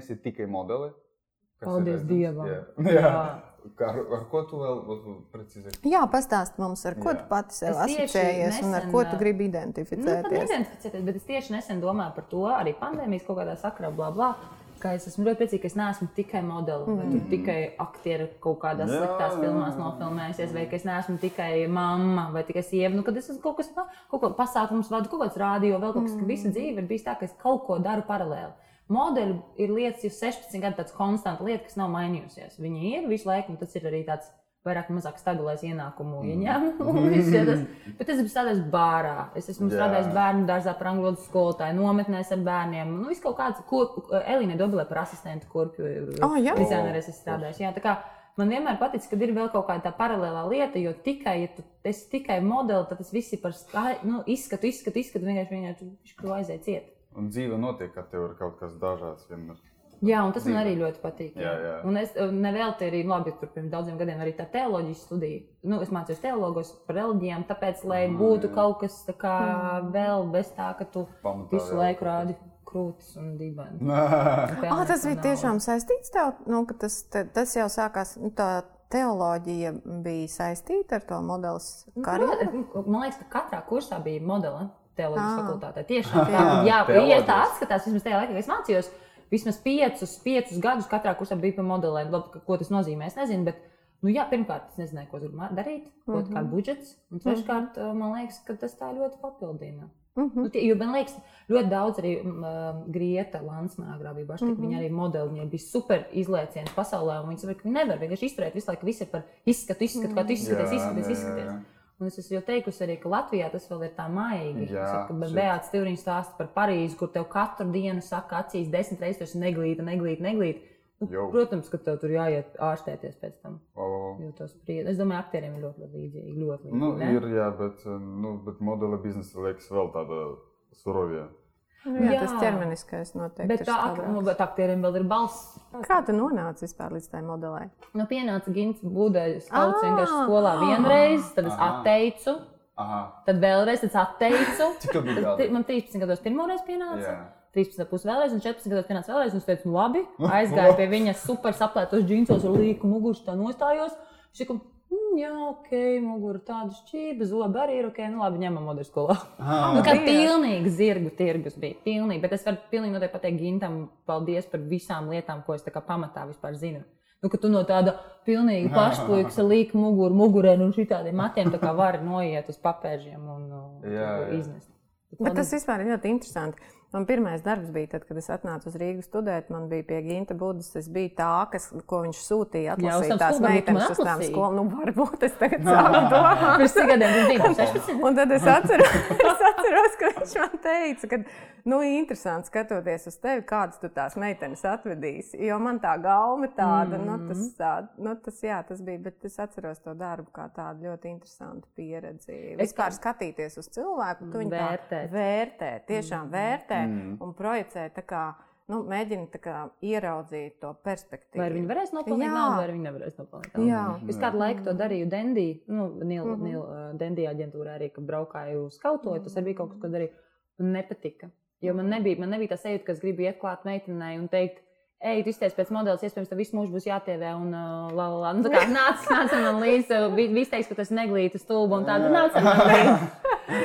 neesi tikai modeli. Paldies. Dievam. Jā. Jā. Jā. Kā Ar, ar ko tu vēl precīzi? Jā, pastāst mums, ar ko Jā. tu pati sev asociējies un ar nesen, ko tu gribi Nu, pat identificēties. bet es tieši nesen domāju par to, arī pandēmijas kaut kādā sakarā, bla, bla. Ka es esmu ļoti priecīga, ka es neesmu tikai modelis, mm. vai tur tikai aktiera kaut kādās Jā, sliktās filmās nofilmējusies, vai ka es neesmu tikai mamma vai tikai sieva. Nu, kad es esmu kaut kas kaut ko pasākums vadu, kaut kāds rādio, vēl kaut kas, ka visa dzīve ir bijis tā, ka es kaut ko daru paralēli. Modeļi ir lietas, jau 16 gadu tāds konstants lieta, kas nav mainījusies. Viņi ir visu laiku, un tas ir arī tāds vairāk vai mazāk stabilais ienākumu ja tas- Bet es esmu strādājis bārā, es esmu Jā. strādājis bērnu dārzā par angļu valodas skolotāju, nometnēs ar bērniem. Nu, viss kaut kāds, ko Elīna Dobelē par asistentu kurpju Oh, dizaineris esmu strādājis. Jā, tā kā man vienmēr patīk, ka ir vēl kaut kāda tā paralēlā lieta, jo tikai, ja tu esi tikai modelis, tad tas viss ir par skai, nu, izskatu, izskatu, izskatu, vienkārši vienkārši viņš kaut ko aiziet ciet. Un dzīve notiek, ka tev ir kaut kas dažāds vienmēr. Jā, un tas man Dzīve. arī ļoti patīk. Jā, jā. Un es nevelti arī, labi, tur pirms daudziem gadiem arī tā teoloģijas studija. Nu, es mācījos teologos par reliģijām, tāpēc, lai Mm, būtu jā. kaut kas tā kā vēl bez tā, ka tu Pamatā visu jā. laiku rādi krūtis un dibeni. Ah, tas bija tiešām saistīts tev, nu, ka tas, te- tas jau sākās, nu, tā teoloģija bija saistīta ar to modelis karjeru. Man liekas, ka katrā kursā bija modele teoloģijas Ah. fakultātē. Tiešām tā, Jā, jā, teoloģijas. ja tā atskatās, vismaz tajā laikā, kad es mācījos, vismaz piecus, piecus gadus katrā kursā bija par modelēm. Labi, ko tas nozīmē, es nezinu. Bet, nu, jā, pirmkārt, es nezināju, ko ma- darīt, ko mm -hmm. kāda budžets. Un treškārt, man liekas, ka tas tā ļoti papildina. Mhm. Nu, tie, jo man liekas, ļoti daudz arī um, Grieta Lansmanā grābīja Baštika. Mm -hmm. Viņa arī modeli, viņai bija super izlaiciens pasaulē, un viņa saprot, ka nevar vienkārši izturēt visu laiku, viss ir par izskatu, izskatu, kā tu izskaties, izskaties, izskaties. Un es jau teikusi arī, ka Latvijā tas vēl ir tā maigi. Beata Stīvriņš stāsta par Parīzi, kur tev katru dienu saka, acīs desmit reizes, neglīti, neglīti, neglīti. Nu, Jau. protams, ka tev tur jāiet ārstēties pēc tam. Spriedzi. Es domāju, aktieriem ir ļoti, ļoti līdzīgi. Ļoti līdzīgi Nu, ne? ir, jā, bet, nu, bet modeļa biznesa liekas vēl tāda surovie. Nu, jā, jā, tas ķermeniskais noteikti Bet, tā, nu, bet aktieriem vēl ir balss. Kā tu nonāci vispār līdz tai modelei? Nu, pienāca Gins Budais, kaut vienkārši skolā vienreiz, tad es atteicu, Aha, tad vēlreiz es atteicu. cik tev bija Ti- gadi? Man 13 gados pirmoreiz pienāca. Jā. 13 pusi vēlreiz, un 14 gados pienāca vēlreiz. un Es teicu, nu, labi, aizgāju pie viņa super saplētos džinsos ar līku muguru, tā nostājos. Viņš teica, mm, jā, ok, mugura tāda šķība, zobi arī ir ok, nu labi, ņemam modeļu skolā. Ah, Nu, kā pilnīgi zirgu tirgus bija. Pilnīgi, bet es varu pilnīgi noteikti pateikt Gintam paldies par visām lietām, ko es tā kā pamatā vispār zinu. Nu, ka tu no tāda pilnīgi pašpuikas ar līku muguru, mugurē un šitādiem matiem tā kā vari noiet uz papēžiem un uh, Jā, jā. iznest. Bet tas vispār ir ļoti interesanti. Man pirmais darbs bija tad, kad es atnācu uz Rīgas studēt. Man bija pie Ginta Budas. Es biju tā, kas, ko viņš sūtīja. Jā, Atlasīt tām tās meitenes uz tām skolām. Nu, varbūt es tagad sāku domāt. Pirms cik gadiem tas bija? 16. Un tad es atceros, es atceros, ka viņš man teica, ka, nu, interesanti skatoties uz tevi, kādas tu tās meitenes atvedīsi. Jo man tā gauma tāda, mm. nu, tas, tā, nu, tas, jā, tas bija, bet es atceros to darbu kā tādu ļoti interesantu pieredzi. Vispār skatīties uz cilvēku, tu viņu tā Vērtēt. vērtē, tiešām vērtē Mm. un projicē tā kā, nu, mēģina tā kā ieraudzīt to perspektīvu. Vai viņi varēs nopelnīt naudu, vai viņi nevarēs nopelnīt naudu? Jā. Es kādu laiku to darīju Dendī, nu, Nil, mm. -hmm. Nil, uh, Dendī aģentūrā arī, kad braukāju uz skautoju. Tas arī bija kaut kas, ko darīju. Man nepatika. Jo man nebija, man nebija tā sajūta, ka es gribu iet klāt meitenei un teikt, ej, tu izties pēc modeļa, iespējams, tev visu mūžu būs jātievē un uh, la, la, la. Nu, kā nāc, nāc man līdzi, vi- visi teiks, ka tas neglīti stulba un tāda nāc man līdzi.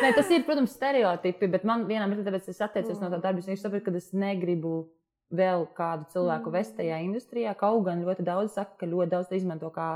Nē, tas ir, protams, stereotipi, bet man vienā brīdī, tāpēc es atteicos no tā darba, es saprotu, ka es negribu vēl kādu cilvēku vest tajā industrijā. Kaut gan ļoti daudz saka, ka ļoti daudz to izmanto kā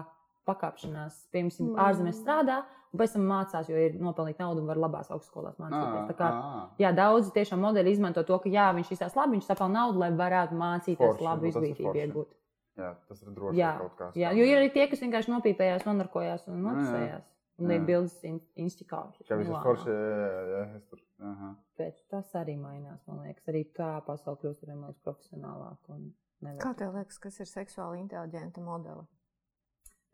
pakāpšanās. Piemēram, Mm. ārzemēs strādā, un pēc tam mācās, jo ir nopelnīt naudu un var labās augstskolās mācīties. Tā kā, ah, jā, daudzi tiešām modeļi izmanto to, ka jā, viņš izsaka labi, viņš sapelna naudu, lai varētu mācīties Forši, labu nu, izglītību iegūt. jā, tas ir droši Jā, kaut kāds. jā, jo ir arī tie, kas vienkārši nopīpējās, nonarkojās un Jā, jā. noticējās. Un Jā. ir bildes in- institūcijā. Kā viss ir forši, jā, jā, jā, tur. Aha. Bet tas arī mainās, man liekas. Arī tā pasaule kļūst ar vien nevar- Kā tev liekas, kas ir seksuāli inteliģenta modele?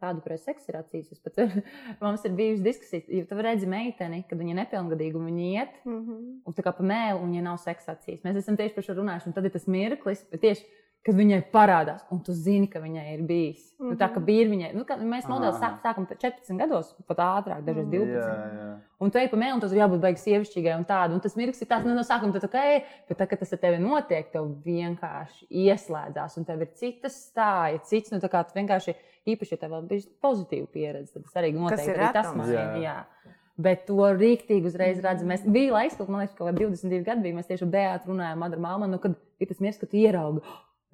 Tādu, kurai seks ir acīs. Es Pat, mums ir bijusi diskusija, jo tu redzi meiteni, kad viņa nepilngadīga un viņa iet. Mm -hmm. Un tā kā pa mēlu, un viņa nav seksa acīs. Mēs esam tieši par šo runājuši, un tad ir tas mirklis, tieši kad viņai parādās, un tu zini, ka viņai ir bijis. Mm -hmm. nu, tā kā Mhm. bija viņai, nu, kā mēs modelis Aha. sāk, sākam 14 gados, pat ātrāk, dažreiz Mm. 12. Jā, jā. Un tu ej pa mēlu, un tas ir jābūt beigas sievišķīgai un tādu. Un tas mirklis ir tāds, nu, no sākuma tas ok, bet tad, kad tas ar tevi notiek, tev vienkārši ieslēdzās, un tev ir cita stāja, cits, nu, tā kā tu vienkārši īpaši, ja tev vēl bija pozitīva pieredze, tad tas arī noteikti ir arī tas. Jā. Bet to rīktīgi uzreiz redzam. Mēs bija laiks, kad man liekas, ka kaut kādi 22 gadi bija. Mēs tieši ar Beatu runājām, Madara Malmanu, nu, kad ir tas mirklis, kad tu ieraugi.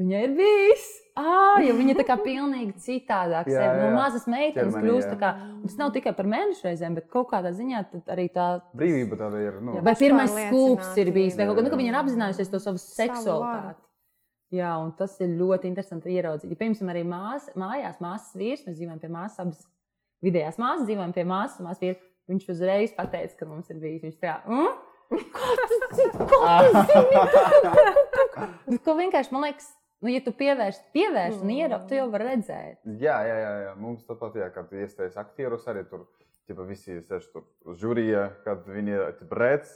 Viņai ir bijis! Ah, jo viņa tā kā pilnīgi citādāk Jā, sevi. No jā. mazas meitenes Ķermenī, kļūst kā. Tas nav tikai par mēnešu reizēm, bet kaut kādā ziņā tad arī tā Brīvība tāda ir. Nu, Jā, vai pirmais skūps ir bijis, vai kaut kā, nu, viņa ir apzinājusies to savu seksualitāti. Jā, un tas ir ļoti interesanti ieraudzīt. Ja, piemēram, arī mās, mājās, māsas vīrs, mēs dzīvojam pie māsas, abas vidējās māsas dzīvojam pie māsas, un māsas vīrs. Viņš uzreiz pateica, ka mums ir bijis. Viņš tā, mm? ko tu zini? Ko zini? Nu, Ko vienkārši man liekas, nu, ja tu pievērsi, pievērsi un ieraugi, tu jau vari redzēt. Jā, jā, jā, jā. mums tāpat, jā, kad iestājas aktierus, arī tur tipa, visi sēž tur uz žūrija, kad viņi tipa, redz,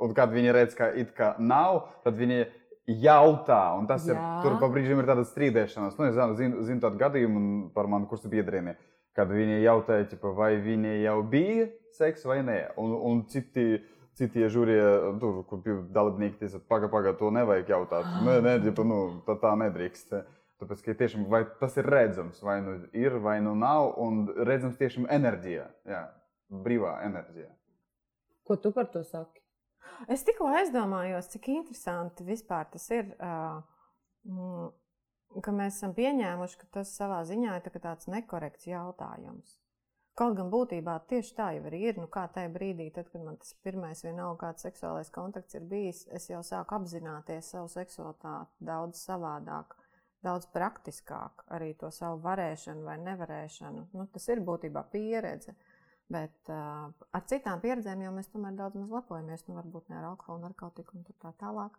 un- kad viņi redz, ka it kā nav, tad viņi jautā, un tas ir, Jā. tur pa brīžiem ir tāda strīdēšanās. Nu, es zinu, zinu, zinu tādu gadījumu par manu kursu biedrieni, kad viņi jautāja, tipa, vai viņi jau bija seks vai nē, un, un citi. Citi žūrija, tur, kur bija dalībnieki, teica, pagaidi, pagaidi, to nevajag jautāt. Nē, nē, ģipa, nu, tā, tā nedrīkst. Tāpēc, ka tiešām vai tas ir redzams, vai nu ir, vai nu nav, un redzams tiešām enerģija, jā, brīvā enerģija. Ko tu par to saki? Es tikko aizdomājos, cik interesanti vispār tas ir. mm, Ka mēs esam pieņēmuši, ka tas savā ziņā ir tā kā tāds nekorekts jautājums. Kaut gan būtībā tieši tā jau ir. Nu, kā tajā brīdī, tad, kad man tas pirmais vienalga kāds seksuālais kontakts ir bijis, es jau sāku apzināties savu seksualitāti daudz savādāk, daudz praktiskāk, arī to savu varēšanu vai nevarēšanu. Nu, tas ir būtībā pieredze. Bet uh, ar citām pieredzēm jau mēs tomēr daudz maz lepojamies. Nu, varbūt ne ar alkoholu, narkotiku un tā tālāk.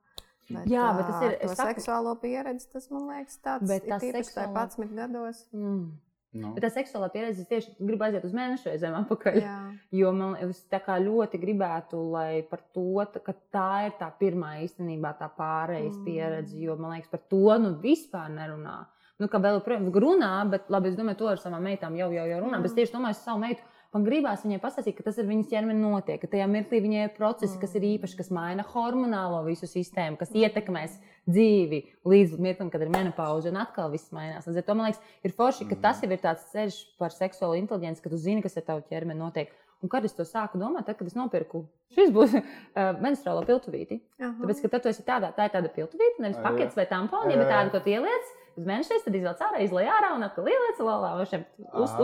Bet, Jā, bet tas ir- es saku- seksuālo pieredzi tas man liekas tāds Bet - tā tīpaši seksuālā- 11 gados. Mm. Nu. Bet tā seksuālā pieredze es tieši gribu aiziet uz mēnešu reizēm atpakaļ. Jā. Jo man es tā kā ļoti gribētu, lai par to, tā, ka tā ir tā pirmā īstenībā tā pārējais Mm. pieredze. Jo man liekas, par to nu, vispār nerunā. Nu, kā vēl joprojām runā, bet labi, es domāju, to ar savām meitām jau, jau, jau runā. Mm. Bet es tieši domāju, ar savu meitu. Man gribās viņai pasakīt, ka tas ir viņas ķermeņa notiek, ka tajā mirklī viņai ir procesi, kas ir īpaši, kas maina hormonālo visu sistēmu, kas ietekmēs dzīvi līdz mirklim, kad ir menopauze, un atkal viss mainās. Līdz ar to man liekas, ir forši, ka tas jau ir tāds ceļš par seksuālo inteligenci, ka tu zini, kas ar tavu ķermeni notiek. Un kad es to sāku domāt, tad, kad es nopirku, šis būs uh, menstruālo piltuvīti. Aha. Tāpēc, ka tad tu esi tādā, tā ir tāda piltuvīte, nevis pakets vai tamponi, bet tāda, ko tu ieliec. Uz mēnešiem tad izvelc ārā, izlaiž ārā un atkal ieliec lolā. Uz,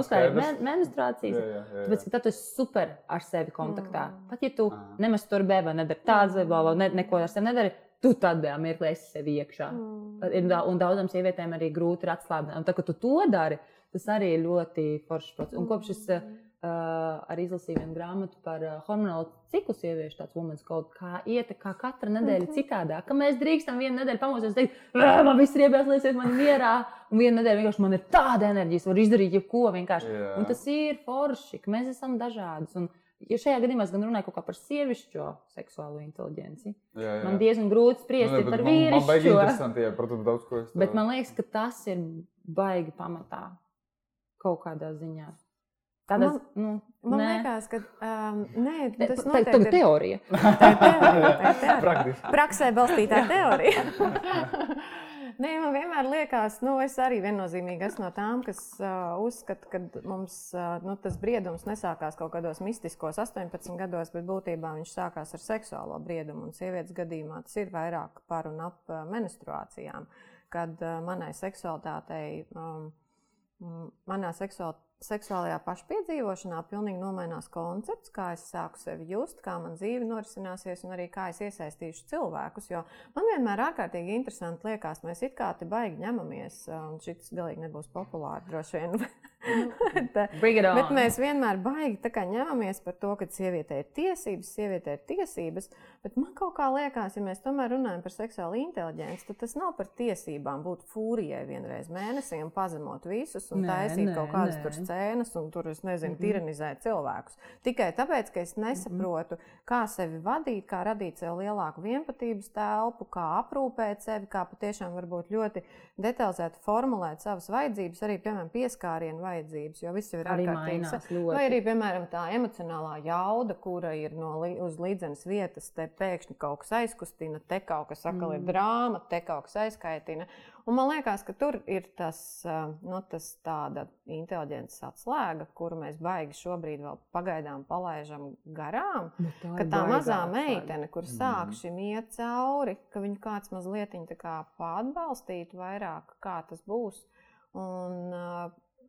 skaidrs. men, menstruācijas. Jā, jā, jā, Tāpēc, ka tad tu esi super ar sevi kontaktā. Mm. Pat ja tu Aha. nemasturbē vai nedari tādu vai vēl ne, neko ar sevi nedari, tu tādā mirklī esi sevi iekšā. Mm. Ir da- Un daudzām sievietēm arī grūti ir atslābināt. Un tad, kad tu to dari, tas arī ir ļoti foršs process. Un kopš es uh, arī izlasīju vienu grāmatu par uh, hormonālo ciklu sieviešu, tāds women's code, kā iet, kā katra nedēļa Mhm. citādāk. Ka mēs drīkstam vienu nedēļu pamosties teikt, "Ā, man viss ir iebies, lieciet man mierā. Un vienu nedēļu vienkārši man ir tāda enerģija, es varu izdarīt jebko vienkārši. Jā. Un tas ir forši, ka mēs esam dažādas. Un, ja šajā gadījumā es gan runāju kaut kā par sievišķo seksuālo inteligenci, Jā, jā. man diezgan grūti spriest Nu, ne, par man, man baigi vīrišķo. interesanti, jā, protams, daudz ko es. Bet man liekas, ka tas ir baigi pamatā kaut kādā ziņā. Tāda Man- nu, Man nē. liekas, ka um, nē, Te- tas tā- noteikti Tagad ir teorija. Tā ir teorija, tā ir teorija. Praktiski. Praksē balstītā teorija. Nē, man vienmēr liekas, nu, es arī viennozīmīgi esmu no tām, kas uh, uzskata, ka mums uh, nu, tas briedums nesākās kaut kādos mistiskos 18 gados, bet būtībā viņš sākās ar seksuālo briedumu. Un sievietes gadījumā tas ir vairāk par un ap uh, menstruācijām, kad uh, manai seksualitātei, um, manā seksuāl, seksuālajā pašpiedzīvošanā pilnīgi nomainās koncepts, kā es sāku sevi just, kā man dzīve norisināsies un arī kā es iesaistīšu cilvēkus. Jo man vienmēr ārkārtīgi interesanti liekas, mēs it kā te baigi ņemamies, un šis galīgi nebūs populāri droši vien. Bet mēs vienmēr baigi ņemamies par to, ka sievietei ir tiesības, sievietei ir tiesības. Bet man kaut kā liekas, ja mēs tomēr runājam par seksuālu inteligenci, tad tas nav par tiesībām būt fūrijai vienreiz mēnesī un pazemot visus un Nē, taisīt nē, kaut kādas nē. tur scēnas un tur, es nezinu, Mhm. tiranizēt cilvēkus. Tikai tāpēc, ka es nesaprotu, kā sevi vadīt, kā radīt sev lielāku vienotības telpu, kā aprūpēt sevi, kā patiešām varbūt ļoti detalizēti formulēt savas vajadzības, arī, piemēram, pieskārienu vajadzības, jo viss jau ir ārkārtīgi. Vai arī, piemēram, tā emocionālā jauda, kura ir no uz līdzenas vietas, te pēkšņi kaut kas aizkustina, te kaut kas atkal ir Mm. drāma, te kaut kas aizkaitina. Un man liekas, ka tur ir tas, nu, tas tāda inteliģences atslēga, kuru mēs baigi šobrīd vēl pagaidām palaidām garām. Bet tā Ka ir tā mazā atslēga. meitene, kur sāk šim iet cauri, ka viņu kāds mazliet kā pāratbalstītu vairāk, kā tas būs. Un,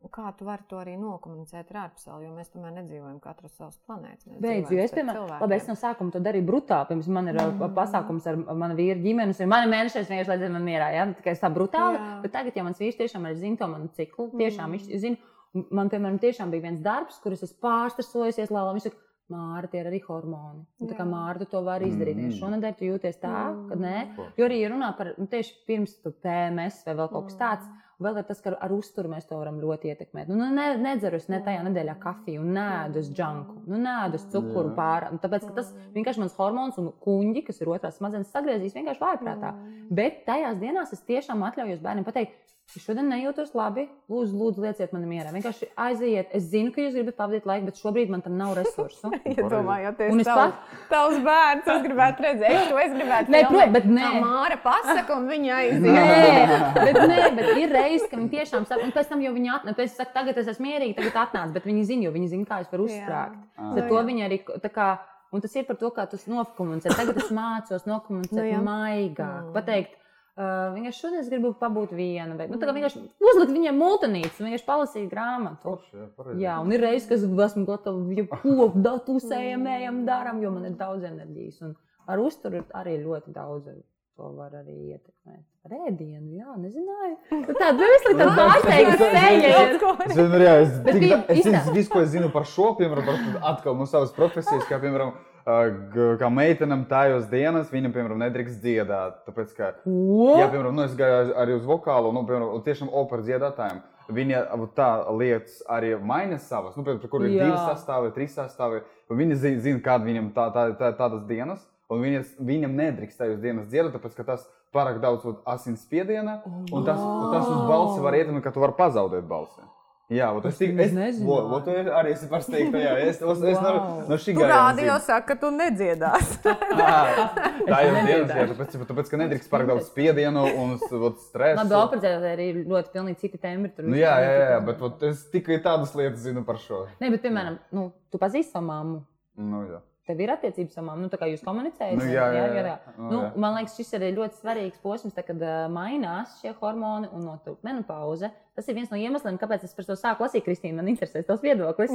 Kā tu vari to arī nokomunicēt ar ārpasauli, jo mēs tomēr nedzīvojam katru savas planētas. Beidz, jo es, piemēram, labi, es no sākuma to darīju brutāli. Pirms man ir mm. pasākums ar manu vīru ģimeni, un mana mēneša vienkārši lai man mierā. Ja? Tikai tā brutāli. Jā. Bet tagad, ja mans vīrs tiešām ir zina to manu ciklu, tiešām Mm. viņš zina. Un Man, piemēram, tiešām bija viens darbs, kurus es pārstresojusies, lai viņš saka, Māra, tie ir arī hormoni. Un, tā kā. Māra, to vari izdarīt. Mm. Mm. Šonadēļ tu jūties tā, Mm. ka nē. Ko? Jo arī runā par nu, tieši pirms tu PMS vai vēl kaut kas tāds. Vēl ir tas, ka ar uzturu mēs to varam ļoti ietekmēt. Nu, ne, nedzeru es ne tajā nedēļā kafiju, un nēdu es džanku, nu, nēdu es cukuru pārāk. Tāpēc ka tas vienkārši mans hormons un kuģi, kas ir otrās smadzenes, sagriezīs vienkārši vājprātā. Bet tajās dienās es tiešām atļaujos bērniem pateikt, es šodien nejūtos labi, lūdzu, lūdzu lieciet man mierā. Vienkārši aiziet. Es zinu, ka jūs gribat pavadīt laiku, bet šobrīd man tam nav resursu. Iedomājieties, Un es tavs, tavs bērns, es gribētu redzēt, es to es gribētu Nē, protams, bet nē. Tā Māra pasaka, un viņa aiziet. Nē, bet, nē, bet ir reizes, ka viņi tiešām saka, un pēc tam jau viņi atnāk. Pēc tam saka, tagad es esmu mierīgi, tagad atnāc, bet viņi zina, jo viņi zina, kā es varu uzsprāgt. Ah. Tad Nu to viņi arī tā kā. Un tas ir par to, kā tu nokomunicē. Tagad es mācos nokomunicēt Nu nu, maigāk. Mm. Pateikt, uh, vienkārši šodien es gribu pabūt viena. Vai, nu, tā kā vienkārši uzlikt viņiem multinītes, vienkārši palasīt grāmatu. Forši, jā, pareizi. Jā, un ir reizes, kad es esmu gatava jau ko datusējam, ejam, darām, jo man ir daudz enerģijas. Un ar uzturu arī ļoti daudz. To var arī ietekmēt. Ar ēdienu, jā, nezināju. Tāda vesela tāda pārsteigta seja. Es vienmēr, jā, es, Bet tik, es zinu, visu, ko es zinu par šo, piemēram, par atkal no savas profesijas, kā, piemēram, kā meitenam tajos dienas, viņam, piemēram, nedrīkst dziedāt. Tāpēc, ka, Ko? jā, piemēram, nu, es gāju arī uz vokālu, nu, piemēram, tiešām operas dziedātājiem. Viņa tā lietas arī maina savas, nu, piemēram, kur ir Jā. divi sastāvi, trīs sastāvi. un Viņi zina, zin, kāda viņam tā, tā, tā, tādas dienas, un viņas, viņam nedrīkst tajos dienas dziedāt, tāpēc, ka tas pārāk daudz asins spiediena, un tas, un tas uz balsi var ietekmēt, ka tu vari pazaudēt balsi. Jā, vot es tik, nemaz es, nezināju. vo, vo, tu arī esi pārsteigta, jā, es, es, es no, Wow. no šī Tu gājiena rādio zinu. saka, ka tu nedziedās. Tā jau ir dienas, jā, tāpēc, tāpēc, ka nedrīkst pārāk daudz spiedienu un s- vot, stresu. Labi, operētājai arī ir ļoti pilnīgi citi tembri. tur Nu, jā, jā, jā, citādi. bet vot, es tikai tādas lietas zinu par šo. Nē, bet, piemēram, nu, tu pazīsti savu mammu. Nu, jā. Tev ir attiecības ar mammu, nu, tā kā jūs komunicējat. Nu, jā, jā, jā. jā. Nu, Nu, jā. man liekas, šis ir ļoti svarīgs posms, tad, kad uh, mainās šie hormoni un notiek menopauze. Tas ir viens no iemesliem, kāpēc es par to sāku lasīt. Kristīna, man interesē tas viedoklis.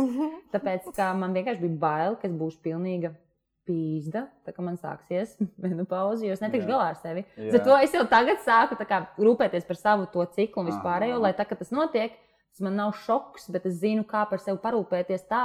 Tāpēc, ka man vienkārši bija bail, ka es būšu pilnīga pīzda, tā kā man sāksies menopauze, jo es netikšu Jā. galā ar sevi. Jā. Tad to es jau tagad sāku tā kā, rūpēties par savu to ciklu un vispārējo, lai tā, kad tas notiek, tas man nav šoks, bet es zinu, kā par sevi parūpēties tā,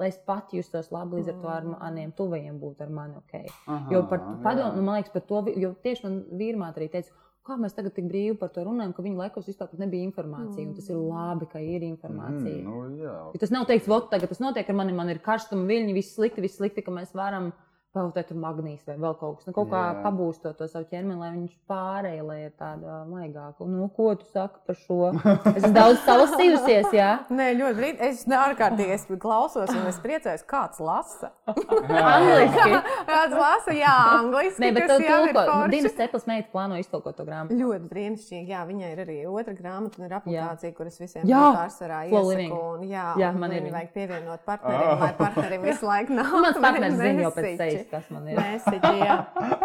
lai es pati justos labi līdz ar to ar maniem tuvajiem būtu ar mani ok. Aha, Jo par padomu, nu, man liekas, par to, jo tieši man vīrmāte arī teica, kā mēs tagad tik brīvi par to runājam, ka viņa laikos vispār nebija informācija. Un tas ir labi, ka ir informācija. Mm, nu, jā. Jo tas nav teiks, vot tagad tas notiek ar mani, man ir karstuma viļņi, viss slikti, viss slikti, ka mēs varam pautēt tur magnīs vai vēl kaut kas. Nu, kaut kā Jā. pabūst to, savu ķermeni, lai viņš pārēja, lai ir tāda maigāka. Nu, ko tu saki par šo? Es esmu daudz salasījusies, jā. Nē, ļoti brīdi. Es ārkārtīgi es klausos, un es priecājos, kāds lasa. Angliski. Kāds lasa, jā, angliski. Nē, bet tu jau ir tulko. Dienas ceplas meita plāno iztulkot to grāmatu. Ļoti brīnišķīgi. Jā, viņai ir arī otra grāmata, un ir aplikācija, kuras visiem Jā, pārsvarā iesaku. Un, jā, Jā, man ir vajag pievienot partnerim, lai partnerim visu laiku nav. Mans partneris zina jau pēc mesiķi. sejas, kas man ir. Mēsiķi, jā.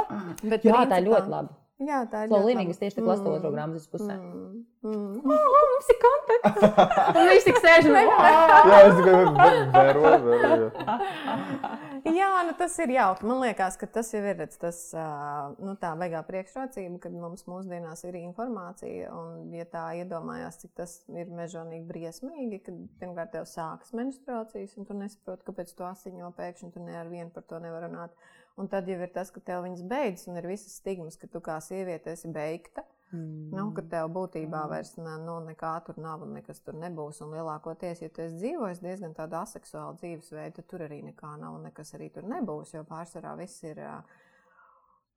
Bet Jā, tā ir principā- ļoti labi. Jā, tā ir Slow ļoti living, labi. es tieši tā lasu to otro grāmatas pusē. Mm, mm. Oh, mums ir kontakts! Un viņš tik sēž un Jā, es tikai vēroju, vēroju. Jā, nu tas ir jauki. Man liekas, ka tas jau ir tas, nu, tā beigā priekšrocība, kad mums mūsdienās ir informācija. Un, ja tā iedomājās, cik tas ir mežonīgi briesmīgi, kad pirmkārt tev sākas menstruācijas, un tu nesaproti, kāpēc tu asiņo pēkšņi, tu ne ar vienu par to nevar runāt. Un tad jau ir tas, ka tev viņas beidzas, un ir visas stigmas, ka tu kā sieviete esi beigta. Mm. Nu, ka tev būtībā vairs nu, nekā tur nav un nekas tur nebūs. Un lielākoties, ja tu esi dzīvojis diezgan tādu aseksuālu dzīvesveidu, tad tur arī nekā nav un nekas arī tur nebūs. Jo pārsvarā viss ir,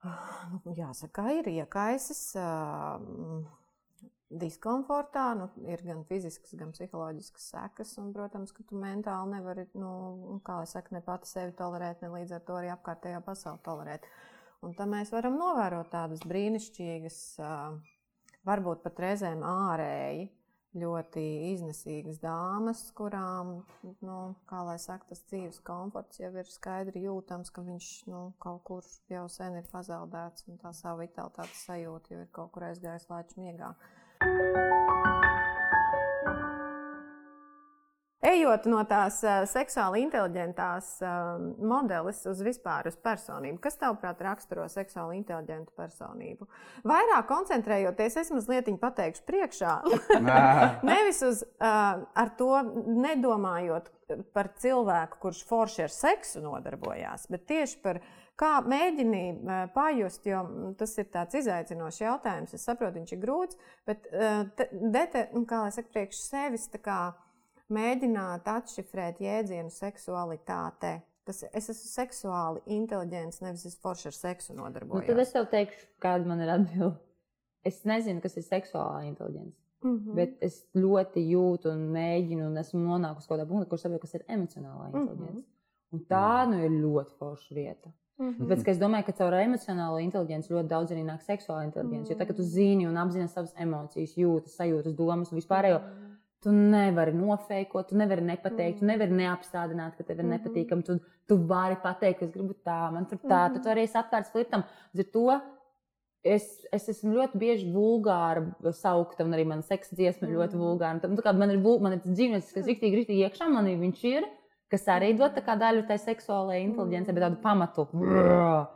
nu, jāsaka, ir iekaisis mm, diskomfortā. Nu, ir gan fiziskas, gan psiholoģiskas sekas. Un, protams, ka tu mentāli nevari, nu, kā jau saka, ne pati sevi tolerēt, ne līdz ar to arī apkārtējā pasauli tolerēt. Un tam mēs varam novērot tādas brīnišķīgas, varbūt pat reizēm ārēji ļoti iznesīgas dāmas, kurām, nu, kā lai saka, tas dzīves komforts jau ir skaidri jūtams, ka viņš nu, kaut kur jau sen ir pazaudēts un tā savu vitalitātes sajūta jau ir kaut kur aizgājis lēču miegā. Ejot no tās uh, seksuāli inteliģentās uh, modelis uz vispār uz personību, kas tavuprāt raksturo seksuāli inteliģentu personību? Vairāk koncentrējoties, es mazliet pateikšu priekšā, nevis uz uh, ar to nedomājot par cilvēku, kurš forši ar seksu nodarbojās, bet tieši par kā mēģini uh, pajust, jo tas ir tāds izaicinošs jautājums. Es saprotu, viņš ir grūts, bet uh, te, dete, nu, kā lai saka, priekš sevis tā kā mēģināt atšifrēt jēdzienu seksualitāte. Tas, es esmu seksuāli inteliģents, nevis es forši ar seksu Nu, nodarbojos. tad es tev teikšu, kāda man ir atbilde. Es nezinu, kas ir seksuālā inteligence. mm -hmm. Bet es ļoti jūtu un mēģinu, un esmu nonākusi kaut kādā punktā, kur saprotu, kas ir emocionālā Mhm. inteligence. Un tā nu ir ļoti forša vieta. mm -hmm. Tāpēc es domāju, ka caur emocionālo inteligenci ļoti daudz arī nāk seksuāla inteligence. Jo tagad tu zini un apzināji savas emocijas, jūtas, sajūtas, domas un vispārējo. Tu nevari nofēkot, tu nevari nepateikt, tu nevari neapstādināt, ka tev ir Mhm. nepatīkami. Tu, tu vari pateikt, ka es gribu tā, man tur tā, Mhm. tu, tu arī esi atvērts flirtam. Līdz ar to es, es esmu ļoti bieži vulgāra saukta, un arī mana seksa dziesma ir ļoti Mhm. vulgāra. Un tā kā Man ir, man ir dzīvnieks, kas rīktīgi, rīktīgi iekšā manī viņš ir, kas arī dod daļu tai seksuālajai inteligencei, bet tādu pamatu. Brrr.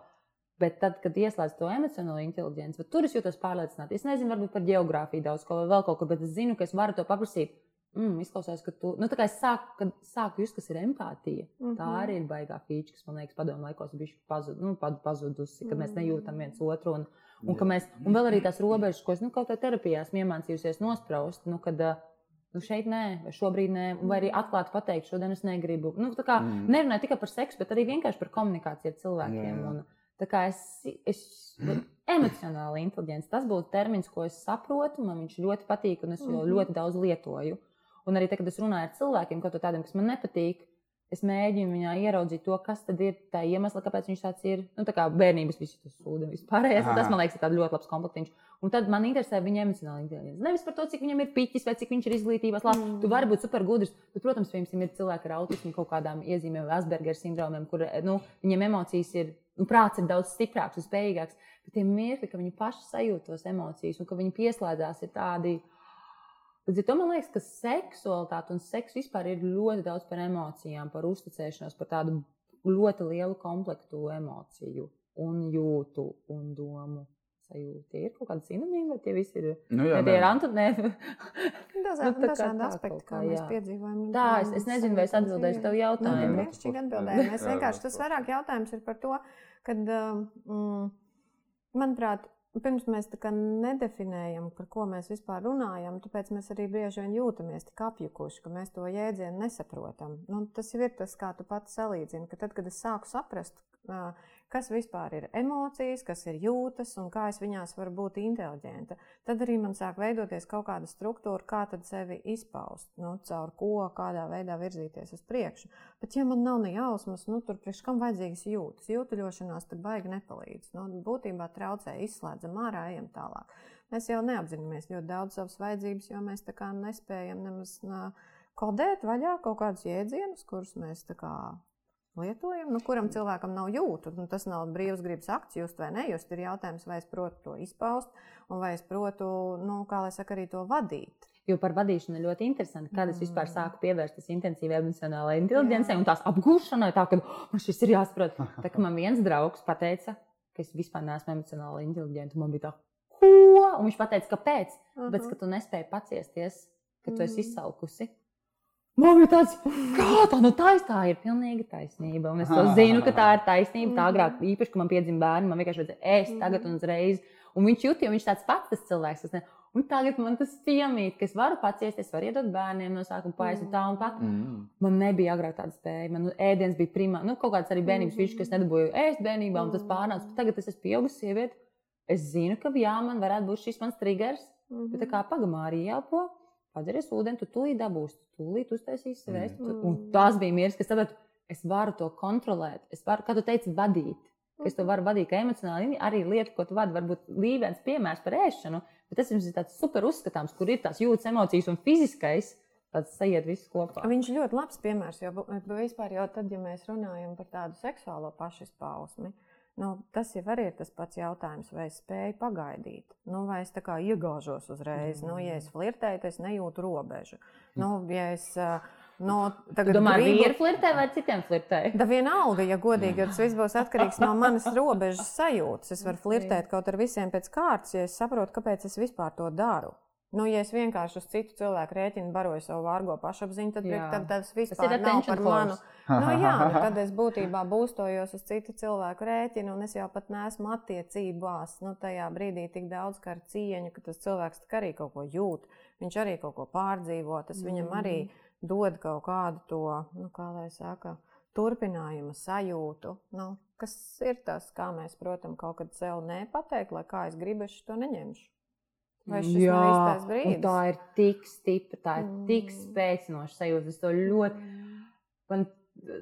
Bet tad, kad ieslēdz to emocionālo inteligenci, tad tur es jūtos pārliecināti. Es nezinu, varbūt par geogrāfiju daudz ko vai vēl kaut ko, bet es zinu, ka es varu to paprasīt. Mm, izklausās, ka tu. Nu, tā kā es sāku, kad sāku just, kas ir empātija. Tā Mhm. arī ir baigā feature, kas man liekas, padomu laikos bija pazud, nu, pazudusi, kad mēs Mhm. nejūtam viens otru. Un, un, ka mēs, un vēl arī tās robežas, ko es nu, kaut kādā terapijā esmu iemācījusies nospraust. Nu, kad, Nu, šeit nē, vai šobrīd nē, vai arī atklāti pateikt, šodien es negribu. Nu, tā kā Mm. nerunāju tikai par seksu, bet arī vienkārši par komunikāciju ar cilvēkiem. Jā, jā. Un, tā kā es, es emocionāli inteliģents, tas būtu termins, ko es saprotu, man viņš ļoti patīk, un es jau Mhm. ļoti daudz lietoju. Un arī tad, kad es runāju ar cilvēkiem, kaut kādiem, kas man nepatīk, es mēģinu viņā ieraudzīt to, kas tad ir tā iemesla, kāpēc viņš tāds ir. Nu, tā kā bērnības visi tas sūdi, vispārējais. Tas man liekas, ir tāds ļoti labs komplektiņš. Un tad man interesē viņa emocionāla inteligence. Nevis par to, cik viņam ir piķis vai cik viņš ir izglītībā. Mm. Mm. Tu vari būt supergudrs, bet, protams, piemēram, ir cilvēki ar autismu kaut kādām iezīmēm, Asperger sindromiem, kur nu, viņiem emocijas ir, nu, prāts ir daudz stiprāks un spējīgāks. Bet tie mirkļi, ka viņi paši sajūt tos emocijas un ka viņi pieslēdzās, ir tādi. Līdz ar to man liekas, ka seksualitāte un seks vispār ir ļoti daudz par emocijām, par uzticēšanos, par tādu ļoti lielu komplektu emociju, un jūtu un domu. Sajūta. Tie ir kaut kādi sinonīmi, vai tie visi ir? Nu, Jā, tie ir nē. antoniemi. Dažādi, Nu, tā kā dažādi aspekti, kā kā, mēs jā. piedzīvojam. Tā, es, es nezinu, vai es atbildēšu tev Nu, jautājumu. tad brīnišķīgi atbildēji. Mēs vienkārši tas vairāk jautājums ir par to, ka, mm, manuprāt, pirms mēs tā kā nedefinējam, par ko mēs vispār runājam, tāpēc mēs arī bieži vien jūtamies tik apjukuši, ka mēs to jēdzienu nesaprotam. Nu, tas jau ir tas, kā tu pats salīdzini, ka tad, kad es sāku saprast, ā, kas vispār ir emocijas, kas ir jūtas un kā es viņās varu būt inteliģenta, tad arī man sāk veidoties kaut kāda struktūra, kā tad sevi izpaust, nu, caur ko, kādā veidā virzīties uz priekšu. Bet, ja man nav ne jausmas, nu, tur priekš kam vajadzīgas jūtas, jūtaļošanās tur baigi nepalīdz. Nu, būtībā traucē, izslēdzam ārā, ejam tālāk. Mēs jau neapzināmies ļoti daudz savas vajadzības, jo mēs tā kā nespējam nemaz kodēt vaļā kaut kādus jēdzienus, kurus mēs tā kā lietojam, nu, kuram cilvēkam nav jūtu. Nu, tas nav brīvs gribas akts, just vai nejust. Ir jautājums, vai es protu to izpaust, un vai es protu, nu, kā lai saka, arī to vadīt. Jo par vadīšanu ir ļoti interesanti, kad es vispār sāku pievērsties intensīvai emocionālajai inteligencei un tās apgūšanai, tā ka man šis ir jāsaprot. Tā kā man viens draugs pateica, ka es vispār neesmu emocionāli inteliģents, un man bija tā, ko? Un viņš pateica, kāpēc? Tāpēc, ka tu nespēji paciesties, ka tu esi izsalkusi. Man bija tāds, kā tā, nu tā, tā ir pilnīga taisnība. Un es to zinu, ka tā ir taisnība. Tā agrāk, īpaši, kad man piedzima bērni, man vienkārši vajadzēja ēst tagad un uzreiz. Un viņš jūt, jo viņš tāds pats tas cilvēks. Tas ne, un tagad man tas piemīt, ka es varu paciest, es varu iedot bērniem no sākuma paēst tā un pat. Mm. Man nebija agrāk tāda spēja. Man nu, ēdiens bija primā. Nu, kaut kāds arī bērnības viņš, kas nedabūja ēst bērnībā, un tas pārnāca. Tagad es esmu pieaugusi sieviete. Es zinu, ka jā, man varētu būt šis mans triggers. Bet tā kā pagamā arī jāpo, padzeries ūdeni, tu tūlīt dabūsi, tūlīt uztaisīsi sev ēst. tu- Un tas bija mieres, kas sapratu, es varu to kontrolēt. Es varu, kā tu teici, vadīt. Es to varu vadīt, ka emocionāli arī lieta, ko tu vadi, varbūt līmenis piemērs par ēšanu, bet tas jums ir tāds super uzskatāms, kur ir tās jūtas, emocijas un fiziskais. Tas sajiet viss kopā. Viņš ļoti labs piemērs, jo vispār jau tad, ja mēs runājam par tādu seksuālo pašizpausmi, nu, tas jau ir tas pats jautājums, vai es spēju pagaidīt. Nu, vai es tā kā iegāžos uzreiz, mm. nu, ja es flirtēju, tad es nejūtu robežu. Nu, ja es, nu, Tu tagad domā, gribu- vīri flirtē vai citiem flirtē? Da vienalga, ja godīgi, jo tas viss būs atkarīgs no manas robežas sajūtas. Es varu flirtēt kaut ar visiem pēc kārtas, ja es saprotu, kāpēc es vispār to daru. Nu, ja es vienkārši uz citu cilvēku rēķinu baroju savu vārgo pašapziņu, tad, Jā. tad tas Tas ir vispār nav attention par manu. Nu, jā, nu, tad es būtībā būstojos uz citu cilvēku rēķinu, un es jau pat neesmu attiecībās. Nu, tajā brīdī tik daudz kā ar cieņu, ka tas cilvēks arī kaut ko jūt, viņš arī kaut ko pārdzīvo, tas viņam arī dod kaut kādu to, nu, kā lai saka, turpinājuma sajūtu. Nu, kas ir tas, kā mēs, protams, kaut kad sev nepateikt, lai kā es gribu, es to neņemšu. Vai šis Jā, nav īstais un brīdis? tā ir tik stipra, tā ir tik Mm. spēcinoša sajūta. Es to ļoti. Man,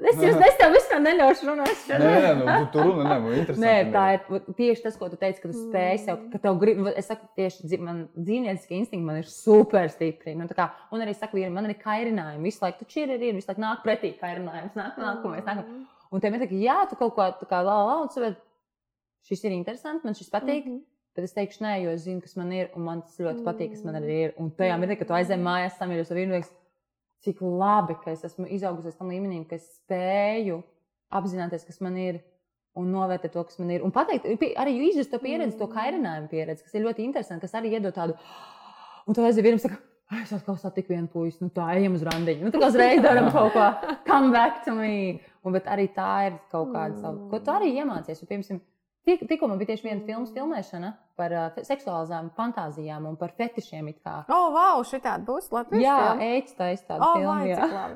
es jums es tev vispār neļaušu runāt. Nē, nē, nu, tu tur runa, nē, man interesanti. Nē, tā ir tieši tas, ko tu teici, ka tu spēj sev, Mm. ka tev grib, es saku, tieši man dzīvnieciskie instinkti man ir super stipri. Nu, tā kā, un arī saku, vīriem, man ir kairinājumi. Visu laiku tu čiri ir, visu laiku nāk pretī kairinājums, nāk, nākamais, nāk. Un tev ir tā, ka jā, tu kaut ko tā kā lā, lā, un tu saproti, šis ir interesants, man šis patīk. Mhm. Bet es teikšu, nē, jo es zinu, kas man ir, un man tas ļoti patīk, kas man arī ir. Un tajā mirklī, kad tu aizej mājās, samīļos ar vīru, liekas, cik labi, ka es esmu izaugusi līdz tam līmenim, ka es spēju apzināties, kas man ir. Un novērtēt to, kas man ir. Un pateikt, arī izjust to pieredzi, to kairinājumu pieredzi, kas ir ļoti interesanti, kas arī iedod tādu. Un tu aizej vienam, saka, "Ai, es atkal satiku vienu puisi, nu tā ejam uz randiņu. Nu, tā kā uzreiz darām kaut ko, come back to me. Un, bet arī tā ir kaut kāda savu, ko tu arī iemācies. Un, piemēram, tik- tikko man bija tieši viena filmas filmēšana par uh, seksuālām fantāzijām un par fetišiem. it kā. O, wow, šī tāda būs Latvijas Jā? Eits taisa tādu O, filmu. jā. labi.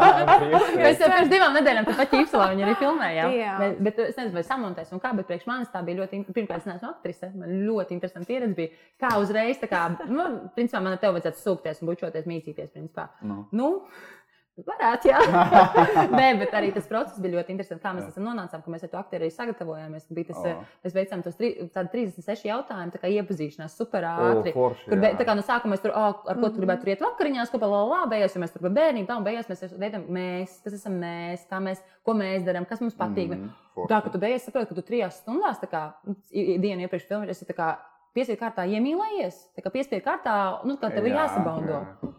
Mēs jau pirms divām nedēļām pat ķīpselā viņu arī filmējām. Jā. Bet, bet es nezinu, vai samontēs un kā, bet priekš manis tā bija ļoti, pirmkārt, es neesmu aktrise, man ļoti interesanti pieredze bija, kā uzreiz, tā kā, nu, principā man ar tevi vajadzētu sūkties un bučoties, mīcīties, principā. Nu. Nu, varētu, jā. Nē, bet arī tas process bija ļoti interesants, kā mēs esam nonācām, ka mēs ar to aktieru arī sagatavojāmies. Bija tas, oh. Mēs veicām tos tri, tādi 36 jautājumus, tā kā iepazīšanās super ātri. forši, Kur, jā. tā kā no sākuma mēs tur, oh, ar ko tu gribētu tur iet vakariņās, kopā la, la, la, beigās jau mēs tur tā un beigās mēs veidojam mēs, kas esam mēs, kā mēs, ko mēs darām, kas mums patīk. Mm. Mhm, forši. Tā, ka tu beigās saproti, ka tu trijās stundās, tā kā nu, dienu iepriekš filmēji, esi piespiedu kārtā iemīlējies, tā kā piespiedu kārtā, nu, kā tev ir Jā, jāsabaudo. jā.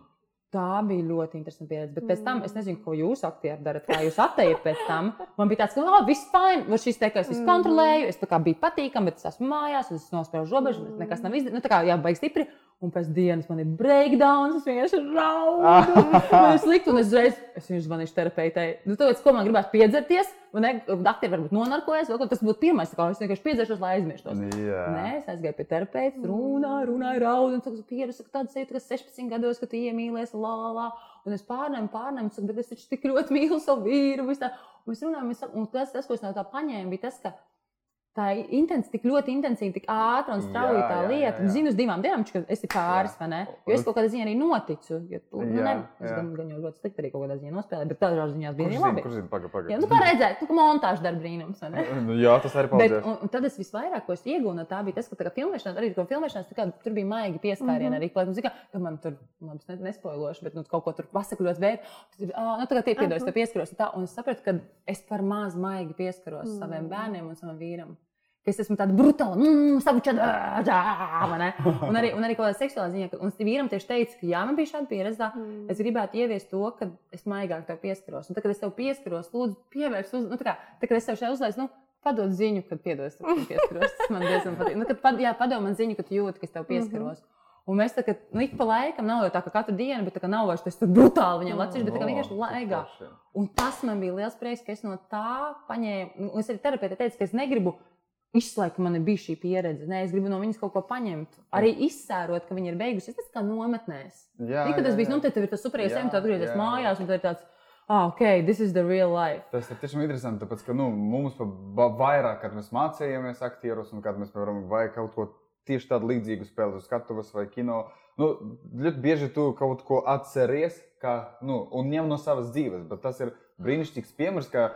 Tā bija ļoti interesanta pieredze. Bet pēc tam es nezinu, ko jūs aktieri darat, kā jūs atteicat pēc tam. Man bija tāds, ka, labi, viss fine, var šis te, ka es visu kontrolēju, es biju patīkami, bet es esmu mājās, es nospēju robežu, bet nekas nav izdarīts. Nu, tā kā jā, baigi stipri. Un pēc dienas man ir breakdowns, es vienkārši raudu. Man ir slikti, un es uzreiz es viņu zvanīšu terapeitei. Nu, tāpēc, ko man gribētu piedzerties, un aktieri varbūt nonarkojas, kas tas būtu pirmais, kā es vienkārši piedzeršos, lai aizmirstos. Jā. Nē, es aizgāju pie terapeita, runāju, runāju, raudu. Un tas pieredzi, ka tāda sajūta, ka 16 gados, kad tu iemīlies, la, la. Un es pārnēmu, pārnēmu, saku, bet es taču tik ļoti mīlu savu vīru. viss tā. Un mēs runājam, un tas, tas, ko es no tā paņēmu, bija tas, ka tā intens, tik ļoti intensīva, tik ātra un strauja Jā, tā jā, lieta. jā, jā. Un zinu, uz divām dienām, ka esi pāris, vai ne? Jo es kaut kādā ziņā arī noticu. Jo, nu, Jā, ne, es jā. gan, gan jau ļoti slikti arī kaut kādā ziņā nospēlēju, bet tādā ziņā bija arī labi. kurš zina, paga, paga. Jā, nu, kā redzēt, tu montāžu darba brīnums, vai ne? Nu, Jā, tas arī Bet, paldies. un, un tad es visvairāk, ko es iegūstu no tā, bija tas, ka tā kā filmēšanā, arī ko filmēšanā, kā, tur bija maigi pieskārieni. Mhm. Arī, lai, nu, zini, kā, ka man tur, labi, es ne- nespoilošu, bet nu, kaut ko tur bet tur, ah, nu, tā kā tie Mhm. te pieskaros. un Tā, un es sapratu, ka es par maz maigi pieskaros saviem bērniem un savam vīram. Ka es esmu tāda brutāla, mmm, savu čadā, un arī, un arī kaut kādā seksuālā ziņā. ka- Un tas vīram tieši teica, ka jā, man bija šāda pieredze. Mm. Es gribētu ieviest to, ka es maigāk tev pieskaros. Un tad, kad es tev pieskaros, lūdzu, pievērs uz, nu, tā kā, tā, kad es tev šeit uzlaidu, nu, padod ziņu, kad piedod, es tev pieskaros. Tas man diezgan patīk. Nu, kad, pad, jā, padod man ziņu, ka tu jūti, ka es tev pieskaros. Un mēs tā kā nu, ik pa laikam nav jau tā, ka katru dienu, bet tā kā nav vairs tas tur brutāli viņam lacīts, bet tā kā vienkārši laigā. Un tas man bija liels prieks, ka es no tā paņēmu. Nu, es arī terapeitē teicu, ka es negribu izslēgt, ka man bijusi šī pieredze. Nē, es gribu no viņas kaut ko paņemt. Arī izsērot, ka viņa ir beigusies. Tas kā nometnēs. Jā, Tikā tas bija, nu, tad tev ir tas superīgs ceļš, tu atgriezies jā, mājās, tad tāds, ah, ok, this is the real life. Tas ir tiešām interesanti, tāpēc, ka nu, mums vairāk, kad mēs mācījāmies aktierus, un kad mēs, piemēram, vai kaut ko tieši tādu līdzīgu spēlēt uz skatuves vai kino, nu, ļoti bieži tu kaut ko atceries, kā, nu, un ņem no savas dzīves, bet tas ir brīnišķīgs piemērs, ka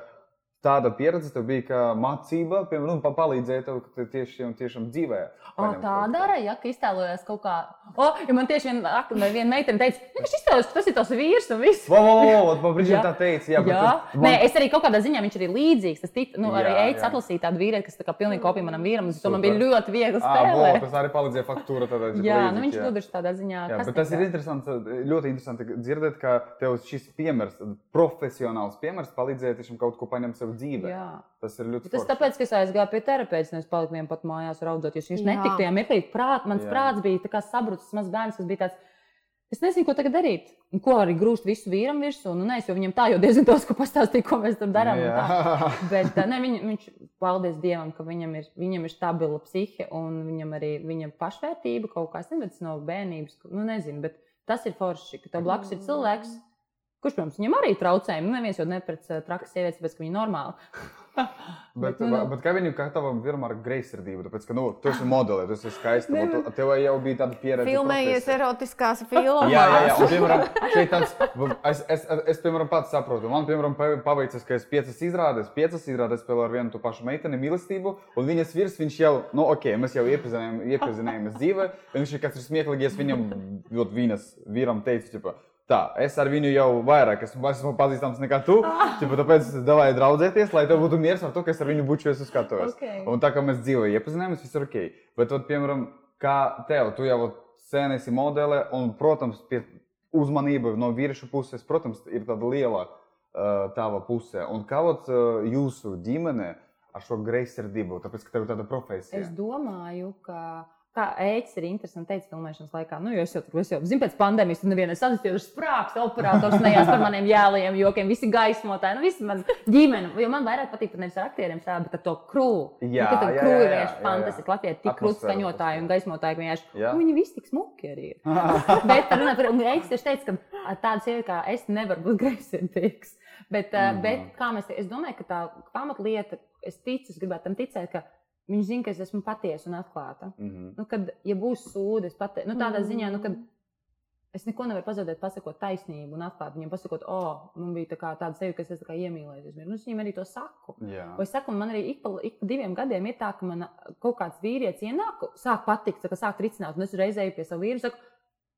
tāda pieredze tev bija kā mācība, piemēram, nu, pa- palīdzēja tev ka tu tiešām, dzīvē. O, tā dara, ja ka iztēlojas kaut kā. O, ja man tieši viena, viena meitene teica, ka viņš iztēlojas, ka tas ir tavs vīrs un viss. Vo, vo, vo, man brīdī tā teica, jā, Jā, tas- Nē, es arī kaut kādā ziņā viņš ir līdzīgs. Tas tic, nu, arī jā. atlasīja tādu vīrieti, kas tā kā pilnīgi kopija manam vīram. To man bija ļoti viegli spēlēt. tas arī palīdzēja faktūra. Tādā, Jā, nu, viņš gudrs tādā ziņā. Jā, bet tas ir interesanti, ļoti interesanti dzirdēt, ka tev šis piemērs, profesionāls piemērs, palīdzēja tiešām kaut ko paņemt sev dzīvē. Jā. Tas ir ļoti Tas forši. tāpēc, ka es aizgāju pie terapeita, es paliku vien pat mājās raudzot. Jo viņš netika tajā mirklī. Prāt, mans Jā. Prāts bija tā kā sabrucis mazs bērns, kas bija tāds. Es nezinu, ko tagad darīt. Un ko arī grūst visu vīram virsū. Nu, nē, es jau viņam tā jau diezgan daudz ko pastāstīju, ko mēs tur darām. un tā. Jā. Bet ne, viņ, viņš, paldies Dievam, ka viņam ir, viņam ir stabila psihe un viņam arī viņa pašvērtība kaut kā, es nezinu, tas no bērnības, nu nezinu, bet tas ir forši, ka tev blakus ir cilvēks, kurš, protams, viņam arī traucējumi. Nu, neviens jau nepret ā, trakas sievietes, tāpēc, ka viņi ir normāli. Bet, nu, nu. bet kā viņu katavam vienmēr ar greizsirdību, tāpēc, ka, nu, tu esi modeli, tu esi skaista, un tu- tev jau bija tāda pieredze. Filmējies profesija. erotiskās filmās. Jā, jā, jā. Un, piemēram, šeit tāds, es, es, es, es, piemēram, pats saprotu. Man, piemēram, pa- paveicis, ka es piecas izrādes, piecas izrādes spēlēju ar vienu to pašu meiteni mīlestību, un viņas virs, viņš jau, nu, ok, mēs jau iepazinājām, iepazinājāmies dzīvē, un viņš ir kāds ir smieklīgi, es viņam, ļoti viņas vīram teicu, tipo, Tā, es ar viņu jau vairāk esmu, esmu pazīstams nekā tu. Čipa, tāpēc es devāju draudzēties, lai tev būtu miers ar to, ka es ar viņu bučos uz skatuves. Okay. Un tā kā mēs dzīvē iepazinājāmies, viss ir ok. Bet, ot, piemēram, kā tev, tu jau sen esi modele, un, protams, pie uzmanība no vīriešu puses, protams, ir tāda liela uh, tava puse. Un kā ot, uh, jūsu ģimene ar šo greizsirdību, tāpēc, ka tev ir tāda profesija? Es domāju, ka. Kā ēķis ir interesanti teikt, filmēšanas laikā. Nu, jo es jau tur jau zinu, pēc pandēmijas tur nevienam sasprāstījis, sprāgst, operators nejās par maniem jēliem, jokiem, visi gaismotāji. Nu, visi man ģimene, jo man vairāk patīk pat nevis ar aktieriem strādāt, bet ar to krūvu. Jā, nu, jā, krūvi jā, ir jā, vienkārši jā. Latvijā ir tik Atmosfēra, krustskaņotāji un gaismotāji, ka vienkārši nu, viņi visi tik smuki arī ir. Bet runāt par Ēķis tieši teica, ka ar tādu sievieti kā es nevaru būt greizsirdīgs. Bet, mm Mhm. -hmm. bet kā mēs, es domāju, ka tā pamatlieta, es ticu, es gribētu tam ticēt, ka viņi zina, ka es esmu patiesa un atklāta. Mhm. Nu, kad, ja būs sūdi, es pateiktu, nu, tādā Mm. ziņā, nu, kad es neko nevaru pazaudēt, pasakot taisnību un atklāt viņiem, pasakot, o, oh, man bija tā tāda sevi, kas es tā kā iemīlējos. Nu, es viņiem arī to saku. O es saku, man arī ik pa, ik pa diviem gadiem ir tā, ka man kaut kāds vīrietis ienāk, sāk patikt, sāk ricināt, un es uzreiz eju pie sava vīra. saku,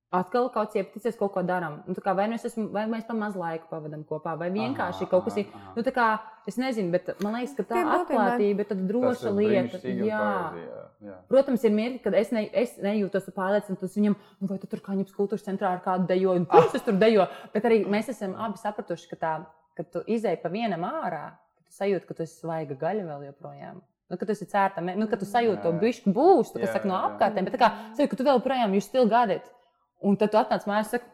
Atkal kaut kas iepaticies, kaut ko darām. Nu, tā kā vai, nu es esmu, vai mēs pa maz laiku pavadām kopā, vai vienkārši Aha, kaut kas ir. Nu, tā kā, es nezinu, bet man liekas, ka tā Tie būtībā- atklātība ir tāda droša lieta. Jā. Jā. Jā. Protams, ir mirkli, kad es, ne, es nejūtos pārliecināts, tas viņam, nu, vai tu tur kā ņems kultūras centrā ar kādu dejoju, un kurš es tur dejoju. Bet arī mēs esam abi sapratuši, ka tā, kad tu izēji pa vienam ārā, ka tu sajūti, ka tu esi svaiga gaļa vēl joprojām. Nu, kad tu esi cērta, nu, kad tu sajūti to Jā. bišku būstu, kas Jā, saka no apkārtēm, bet tā kā sajūti, ka tu vēl projām jūs it. Un tad tu atnāc mājās, saka,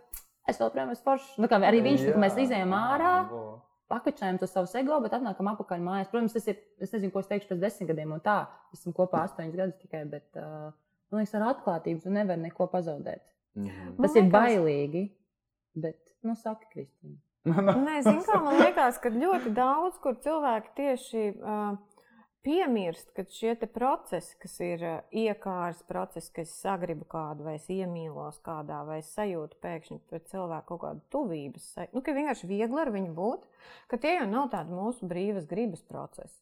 es vēl projām esmu foršs. Nu, kā arī viņš, ka mēs izējām ārā, Vo. pakačājam to savu ego, bet atnākam atpakaļ mājās. Protams, tas ir, es nezinu, ko es teikšu pēc desmit gadiem, un tā, esam kopā astoņus gadus tikai, bet, uh, man liekas, ar atklātību tu nevari neko pazaudēt. Mhm. Tas Man ir liekas- bailīgi, bet, nu, saka, Kristīna. Nē, zinu, kā man liekas, ka ļoti daudz, kur cilvēki tieši uh, piemirst, ka šie procesi, kas ir uh, iekārs procesi, ka es sagribu kādu, vai es iemīlos kādā, vai es sajūtu pēkšņi pret cilvēku kaut kādu tuvības, saj- nu, ka vienkārši viegli ar viņu būt, ka tie jau nav tādi mūsu brīvas gribas procesi.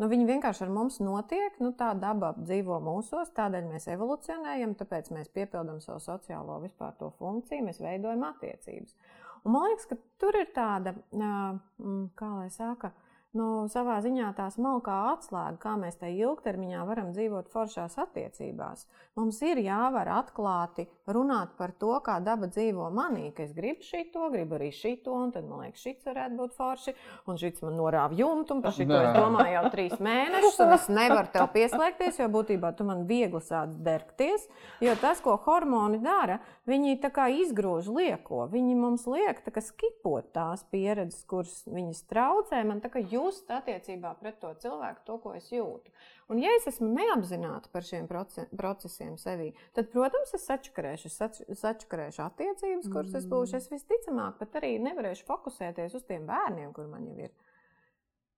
Nu, viņi vienkārši ar mums notiek, nu, tā daba dzīvo mūsos, tādēļ mēs evolucionējam, tāpēc mēs piepildām savu sociālo vispār to funkciju, mēs veidojam attiecības. Un man liekas, ka tur ir tāda, mm, kā lai saka, nu, savā ziņā tā smalkā atslēga, kā mēs tajā ilgtermiņā varam dzīvot foršās attiecībās. Mums ir jāvar atklāti runāt par to, kā daba dzīvo manī, ka es gribu šito, gribu arī šito, un tad man liekas, šis varētu būt forši, un šis man norāva jumtu, un par šito es domāju jau trīs mēnešus, un es nevaru tev pieslēgties, jo būtībā tu man viegli sāc dergties, jo tas, ko hormoni dara, viņi tā kā izgrūž lieko, viņi mums liek tā kā skipot tās pieredzes, kuras viņas traucē, man tā kā just attiecībā pret to cilvēku, to, ko es jūtu. Un, ja es esmu neapzināta par šiem procesiem sevī, tad, protams, es sačakarēšu, sač, sačakarēšu attiecības, kuras es būšu. Es visticamāk pat arī nevarēšu fokusēties uz tiem bērniem, kur man jau ir.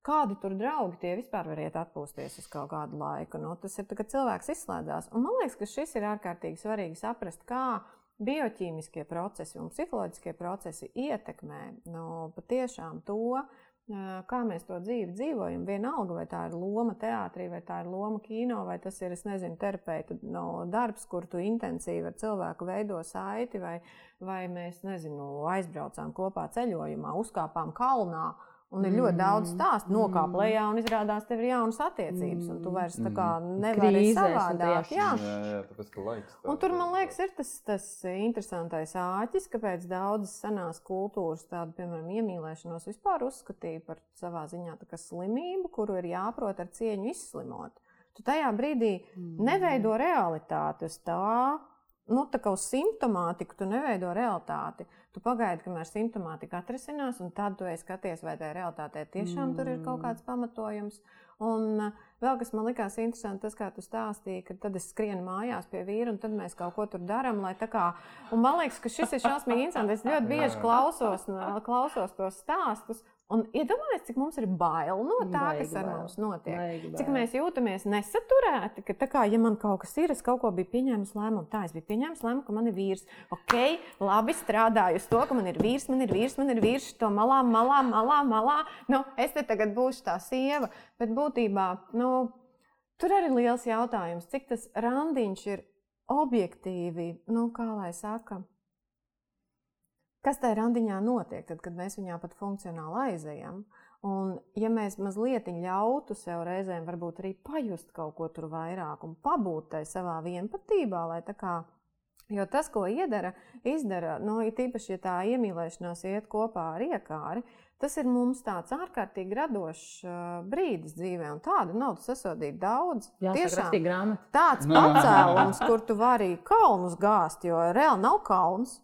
Kādi tur draugi tie vispār var iet atpūsties uz kaut kādu laiku? Nu, tas ir kad cilvēks izslēdzās. Un man liekas, ka šis ir ārkārtīgi svarīgi saprast, kā bioķīmiskie procesi un psiholoģiskie procesi ietekmē nu, patiešām to, kā mēs to dzīvi dzīvojam. Vienalga, vai tā ir loma teātrī, vai tā ir loma kino, vai tas ir, nezinu, terapeitu no darbs, kur tu intensīvi ar cilvēku veido saiti, vai, vai mēs, nezinu, aizbraucām kopā ceļojumā, uzkāpām kalnā. Un ir ļoti daudz mm. stāstu, nokāp mm. lejā, un izrādās, tev ir jaunas attiecības, un tu mm. vairs tā kā nevari savādāk. Jā, jā, jā tāpēc, ka laiks. Un tur, man liekas, ir tas, tas interesantais āķis, kāpēc daudzas senās kultūras, tādu, piemēram, iemīlēšanos vispār uzskatīja par savā ziņā slimību, kuru ir jāprot ar cieņu izslimot. Tu tajā brīdī neveido realitāti uz tā, nu, tā kā uz simptomātiku, tu neveido realitāti. Tu pagaidi, kamēr simptomātika atrisinās, un tad tu skaties, vai tajā realitātē tiešām mm. tur ir kaut mm. kāds pamatojums. Un uh, vēl kas man likās interesanti, tas, kā tu stāstīji, ka tad es skrienu mājās pie vīra, un tad mēs kaut ko tur darām. Kā... Un man liekas, ka šis ir šausmīgi interesants. Es ļoti bieži klausos, klausos tos stāstus, Un iedomājieties, cik mums ir bail no tā, Baigi kas ar bail. mums notiek. Baigi cik bail. mēs jūtamies nesaturēti, ka, kā, ja man kaut kas ir, es kaut ko biju pieņēmis lēmumu. Tā, es biju pieņēmis lēmumu, ka man ir vīrs. Ok, labi strādāju uz to, ka man ir vīrs, man ir vīrs, man ir vīrs, to malā, malā, malā, malā. Nu, es te tagad būšu tā sieva, bet būtībā nu, tur arī ir liels jautājums, cik tas randiņš ir objektīvi, nu, kā lai saka Kas tajā randiņā notiek, tad, kad mēs viņā pat funkcionāli aizejam? Un, ja mēs mazliet ļautu sev reizēm, varbūt arī pajust kaut ko tur vairāk un pabūt tai savā vienpatībā, lai tā kā Jo tas, ko iedara, izdara, nu, ir tīpaši, ja tā iemīlēšanās iet kopā ar iekāri, tas ir mums tāds ārkārtīgi radošs brīdis dzīvē, un tādu nav sasodīt daudz. Jā, tiešām tāds pacēlums, kur tu vari kalnus gāzt, jo reāli nav kalns.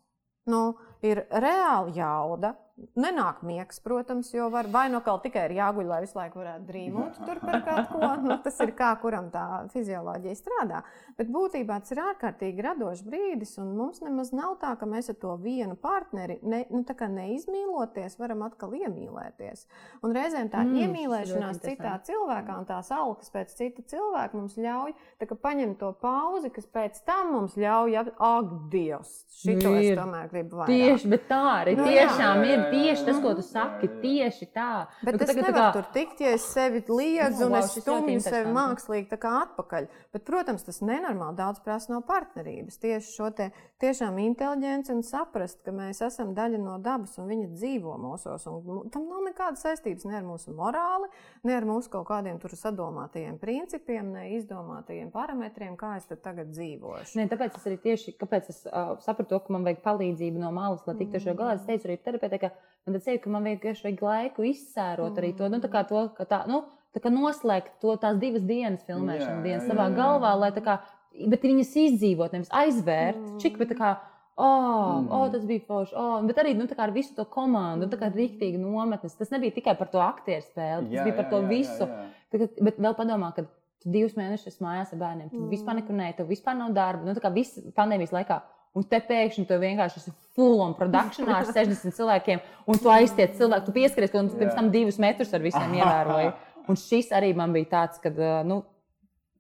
Nu, ir reāli jauda. Nenāk miegs, protams, jo var vai no kaut tikai ir jāguļ, lai visu laiku varētu drīmot tur par kaut ko. Nu, tas ir kā kuram tā fizioloģija strādā. Bet būtībā tas ir ārkārtīgi radošs brīdis, un mums nemaz nav tā, ka mēs ar to vienu partneri ne, nu, neizmīloties, varam atkal iemīlēties. Un reizēm tā mm, iemīlēšanās citā cilvēkā un tās alkas pēc cita cilvēka mums ļauj paņemt to pauzi, kas pēc tam mums ļauj, ak, Dievs, šito ir. es tomēr gribu vairāk. Tieši, bet tā arī nu, tiešām jā. ir tieši tas, ko tu saki. Tieši tā. Bet nu, es tagad, nevaru kā... tur tikt, ja es sevi liedzu un es stumju sevi mākslīgi atpakaļ. Bet, protams, tas nenormāli daudz prasa no partnerības. Tieši šo te tiešām inteliģenci un saprast, ka mēs esam daļa no dabas un viņa dzīvo mūsos. Un tam nav nekādas saistības ne ar mūsu morāli, ne ar mūsu kaut kādiem tur sadomātajiem principiem, ne izdomātajiem parametriem, kā es tagad dzīvošu. Ne, tāpēc es arī tieši, kāpēc es uh, sapratu to, ka man vajag palīdzību no malas, lai tiktu šo galā. Es teicu arī terapeitē, ka man teica, ka man vajag, vajag laiku izsērot mm. arī to, nu, tā kā to, ka tā, nu, tā kā noslēgt to tās divas dienas filmēšanu dienas savā jā, jā. galvā, lai tā kā bet viņas izdzīvot, nevis aizvērt. Mm. Čik, bet tā kā, oh, mm. oh, tas bija forši. Oh, bet arī nu, ar visu to komandu, tā kā rīktīgi nometnes. Tas nebija tikai par to aktieru spēli, tas jā, bija par to jā, visu. Jā, jā. Tagad, bet vēl padomā, ka tu divus mēnešus mājās ar bērniem, tu mm. vispār nekur neej, tev vispār nav darba. Nu, tā kā viss pandēmijas laikā. Un te pēkšņi tu vienkārši esi full on produkcijā ar 60 cilvēkiem, un tu aiztiec cilvēku, tu pieskaries, un tu pirms tam divus metrus ar visiem ievēroji. Un šis arī man bija tāds, ka, nu,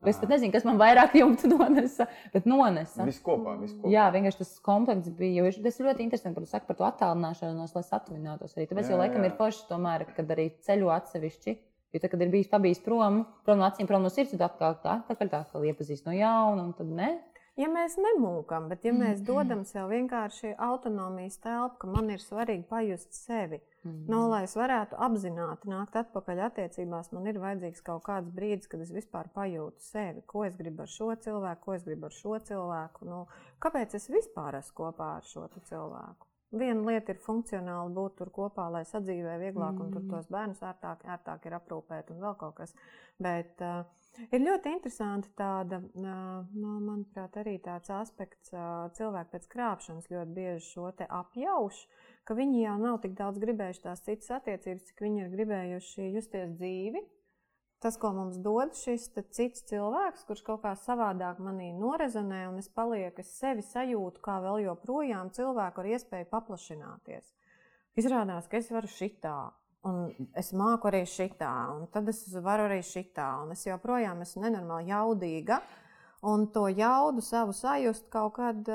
Es pat nezinu, kas man vairāk jumtu nonesa, bet nonesa. Viss kopā, viss kopā. Jā, vienkārši tas komplekts bija. Jo tas ir ļoti interesanti, kad saka par to attālināšanos, lai satuvinātos arī. Tāpēc jā, jau laikam jā. ir forši tomēr, kad arī ceļo atsevišķi. Jo tad, kad ir bijis pabijis prom, prom no acīm, prom no sirds, tad atkal tā, tā, tā, tā, tā iepazīst no jauna, un tad ne. Ja mēs nemūkam, bet ja mēs dodam sev vienkārši autonomijas telpu, ka man ir svarīgi pajust sevi, mm. no, lai es varētu apzināti nākt atpakaļ attiecībās, man ir vajadzīgs kaut kāds brīdis, kad es vispār pajūtu sevi, ko es gribu ar šo cilvēku, ko es gribu ar šo cilvēku. Nu, kāpēc es vispār esmu kopā ar šo cilvēku? Viena lieta ir funkcionāli būt tur kopā, lai sadzīvē vieglāk, mm. un tur tos bērnus ērtāk, ērtāk ir aprūpēt un vēl kaut kas. Bet uh, Ir ļoti interesanti tāda, nu, manuprāt, arī tāds aspekts, cilvēki pēc krāpšanas ļoti bieži šo te apjauš, ka viņi jau nav tik daudz gribējuši tās citas attiecības, cik viņi ir gribējuši justies dzīvi. Tas, ko mums dod šis cits cilvēks, kurš kaut kā savādāk manī norezonē, un es palieku, es sevi sajūtu kā vēl joprojām cilvēku ar iespēju paplašināties. Izrādās, ka es varu šitā, Un es māku arī šitā, un tad es varu arī šitā. Un es joprojām esmu nenormāli jaudīga. Un to jaudu savu sajust kaut kad,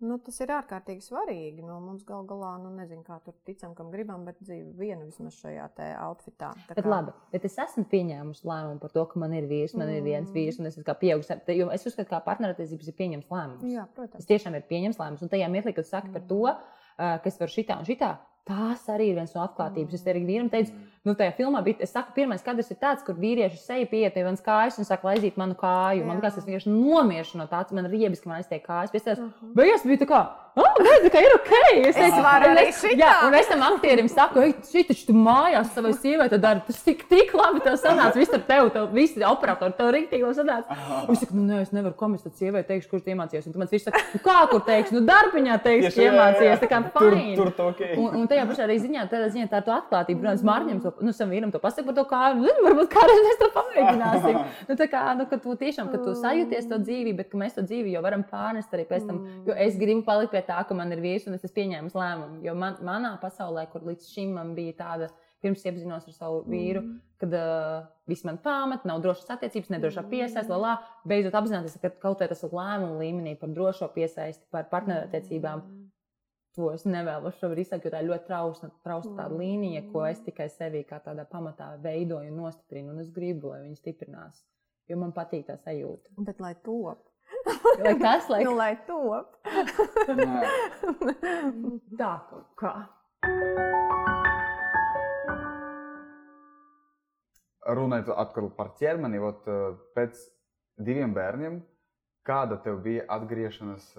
nu, tas ir ārkārtīgi svarīgi. Nu, mums gal galā, nu, nezinu, kā tur ticam, kam gribam, bet dzīve viena vismaz šajā te outfitā. Tā bet kā... labi, bet es esmu pieņēmusi lēmumu par to, ka man ir vīrs, man mm. ir viens vīrs, un es kā pieaugusi. Jo es uzskatu, ka partnerattiecības ir pieņems lēmums. Jā, protams. Tas tiešām ir pieņems lēmums. Un tajā mirklī, kad tu saki mm. par to, ka es varu šitā un šitā, Tas arī ir viens no atklātības. Es arī vīram teicu, nu, tajā filmā bija, es saku, pirmais kadrs ir tāds, kur vīrieši seja pieiet pie manas kājas un saka, laizīt manu kāju. Man liekas, es vienkārši nomiešu no tā, man ir riebiski, man aiztiek kājas. Pēc tam, beigās bija tā kā, oh, nē, tā kā ir ok. Es, es varu arī šitā. Jā, un es tam aktierim saku, ej, šī taču tu mājās savai sievai dari, tas tik, tik labi tev sanāca, viss ar tevi, tev, visi operatori tev riktīgi sanāca. Un es saku, nu, nē, es nevaru, ko mēs tad sievai teikšu, kurš iemācījās. Un tu man viss saka, nu, kā, kur teikšu, nu, darbiņā teikšu, iemācījies, tā kā fine. Tur, tur to ok. Un, un tajā pašā arī ziņā, tādā ziņā tā ir atklātība. Protams, Mārņam to, nu, savam vīram to pasaka par to kāju, nu, varbūt kādreiz mēs to pamēģināsim. nu, tā kā, nu, ka tu tiešām, ka tu sajūties to dzīvi, bet ka mēs to dzīvi jau varam pārnest arī pēc tam, jo es gribu palikt pie tā, ka man ir vīrs un es esmu pieņēmis lēmumu. Jo man, manā pasaulē, kur līdz šim man bija tāda, pirms iepazinos ar savu vīru, mm. kad uh, viss man pamet, nav drošas attiecības, nedrošā piesaiste, mm. lā, beidzot apzināties, ka kaut kā tas ir lēmumu līmenī par drošo piesaisti, par partnerattiecībām. Mm. To es nevēlos šobrīd izsakt, jo tā ir ļoti trausla, trausla tāda mm. līnija, ko es tikai sevī kā tādā pamatā veidoju un nostiprinu. Un es gribu, lai viņi stiprinās, jo man patīk tā sajūta. Bet, lai top, Lai kas, lai, nu, lai top. Tā kaut kā. Runājot atkal par ķermeni, ot, pēc diviem bērniem, kāda tev bija atgriešanās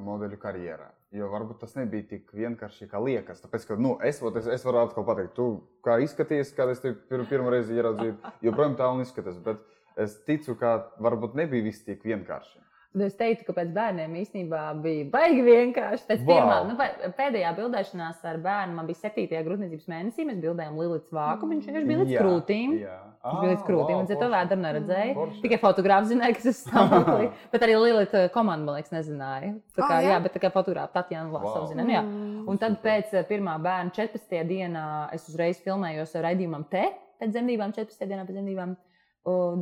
modeļu karjerā? Jo varbūt tas nebija tik vienkārši, kā liekas. Tāpēc, ka, nu, es, ot, es, es varu atkal pateikt, tu kā izskaties, kad es tevi pir, pirmo reizi ieraudzīju, joprojām tā un izskatās. Bet es ticu, ka varbūt nebija viss tik vienkārši. Nu, es teiktu, ka pēc bērniem īstenībā bija baigi vienkārši. Pēc wow. pirmā, nu, pēdējā bildēšanās ar bērnu man bija 7. grūtniecības mēnesī. Mēs bildējām Lilijas vāku. Viņš vienkārši bija līdz krūtīm. Jā. Viņš ah, bija līdz krūtīm. Un to vēdru neredzēja. Forši. Tikai fotogrāfs zināja, kas ir stāvoklī. bet arī Lilija eh, komanda, man liekas, nezināja. Tā kā, oh, jā. jā, bet tikai fotogrāfa Tatjana Lasova wow. zina. Nu, jā. Mm, un tad pēc eh, pirmā bērna 14. dienā es uzreiz filmējos ar raidījumam te. Pēc dzemdībām 14. dienā pēc dzemdībām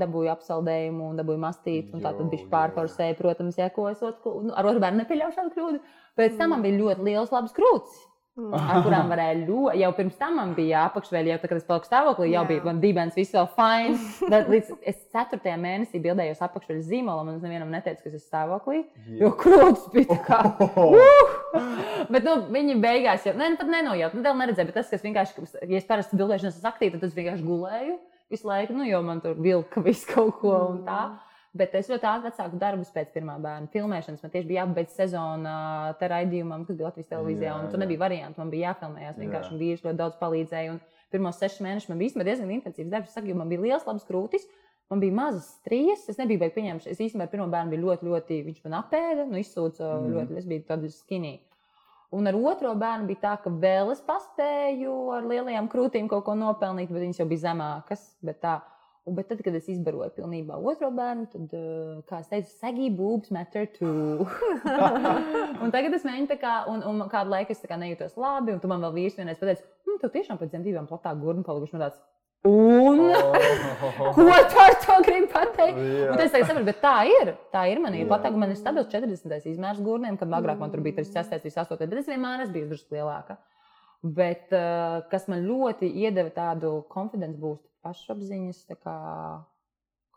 dabūju apsaldējumu, un dabūju mastīti. Tā tad bija pārforsēja, protams, ja ko es otru, nu, ar otru bērnu nepieļauju šādu kļūdu. Pēc tam man bija ļoti liels, labs krūtis. Mm. Ar kurām varēja ļoti, jau pirms tam man bija apakšveļa, jau tā, kad es paliku stāvoklī, jau Jā. bija man dibens, viss vēl fine. Tad līdz es 4. mēnesī bildējos apakšveļa zīmolam, un es nevienam neteicu, ka es esmu stāvoklī, yeah. jo krūtis bija tā kā. Uh! bet, nu, viņi beigās jau, ne, pat nenojaut, nu, vēl neredzēju, bet tas, kas vienkārši, ja es parasti bildēšanos esmu aktīvi, tad es vienkārši gulēju visu laiku, nu, jo man tur vilka visu kaut ko un tā. Mm. Bet es ļoti ātri atsāku darbus pēc pirmā bērna filmēšanas. Man tieši bija jāpabeidz sezona te raidījumam, kas bija Latvijas televīzijā. Jā, tur nebija variantu, man bija jāfilmējas. Vienkārši vīrs ļoti daudz palīdzēja. Un pirmos sešus mēnešus man bija diezgan intensīvs darbs. Es saku, man bija liels, labs krūtis. Man bija mazas strīdas. Es nebiju beigts pieņemts. Es īstenībā pirmo bērnu biju ļoti, ļoti, viņš man apēda, nu, izsūca mm. ļoti. Es biju tāds skinīgs. Un ar otro bērnu bija tā, ka vēl es paspēju ar lielajām krūtīm kaut ko nopelnīt, bet viņas jau bija zemākas. Bet, tā, un, bet tad, kad es izbaroju pilnībā otro bērnu, tad, eh, kā es teicu, sagī boobs matter too. un tagad es mēģinu, kā, un, un kādu laiku es nejūtos labi, un tu man vēl vīrs vienreiz pateici, nu, tev tiešām pēc dzemdībām platā gurnu palikuši no tāds. Un oh. ko tu ar to gribi pateikt? Yeah. Es teicu, saprotu, bet tā ir. Tā ir man. Ir pateikt, man ir stabils 40. izmērs gurniem, kad agrāk man tur bija 36, 38, bet es vienmēr esmu bijusi drusku lielāka. Bet uh, kas man ļoti iedeva tādu konfidences būstu, pašapziņas, kā,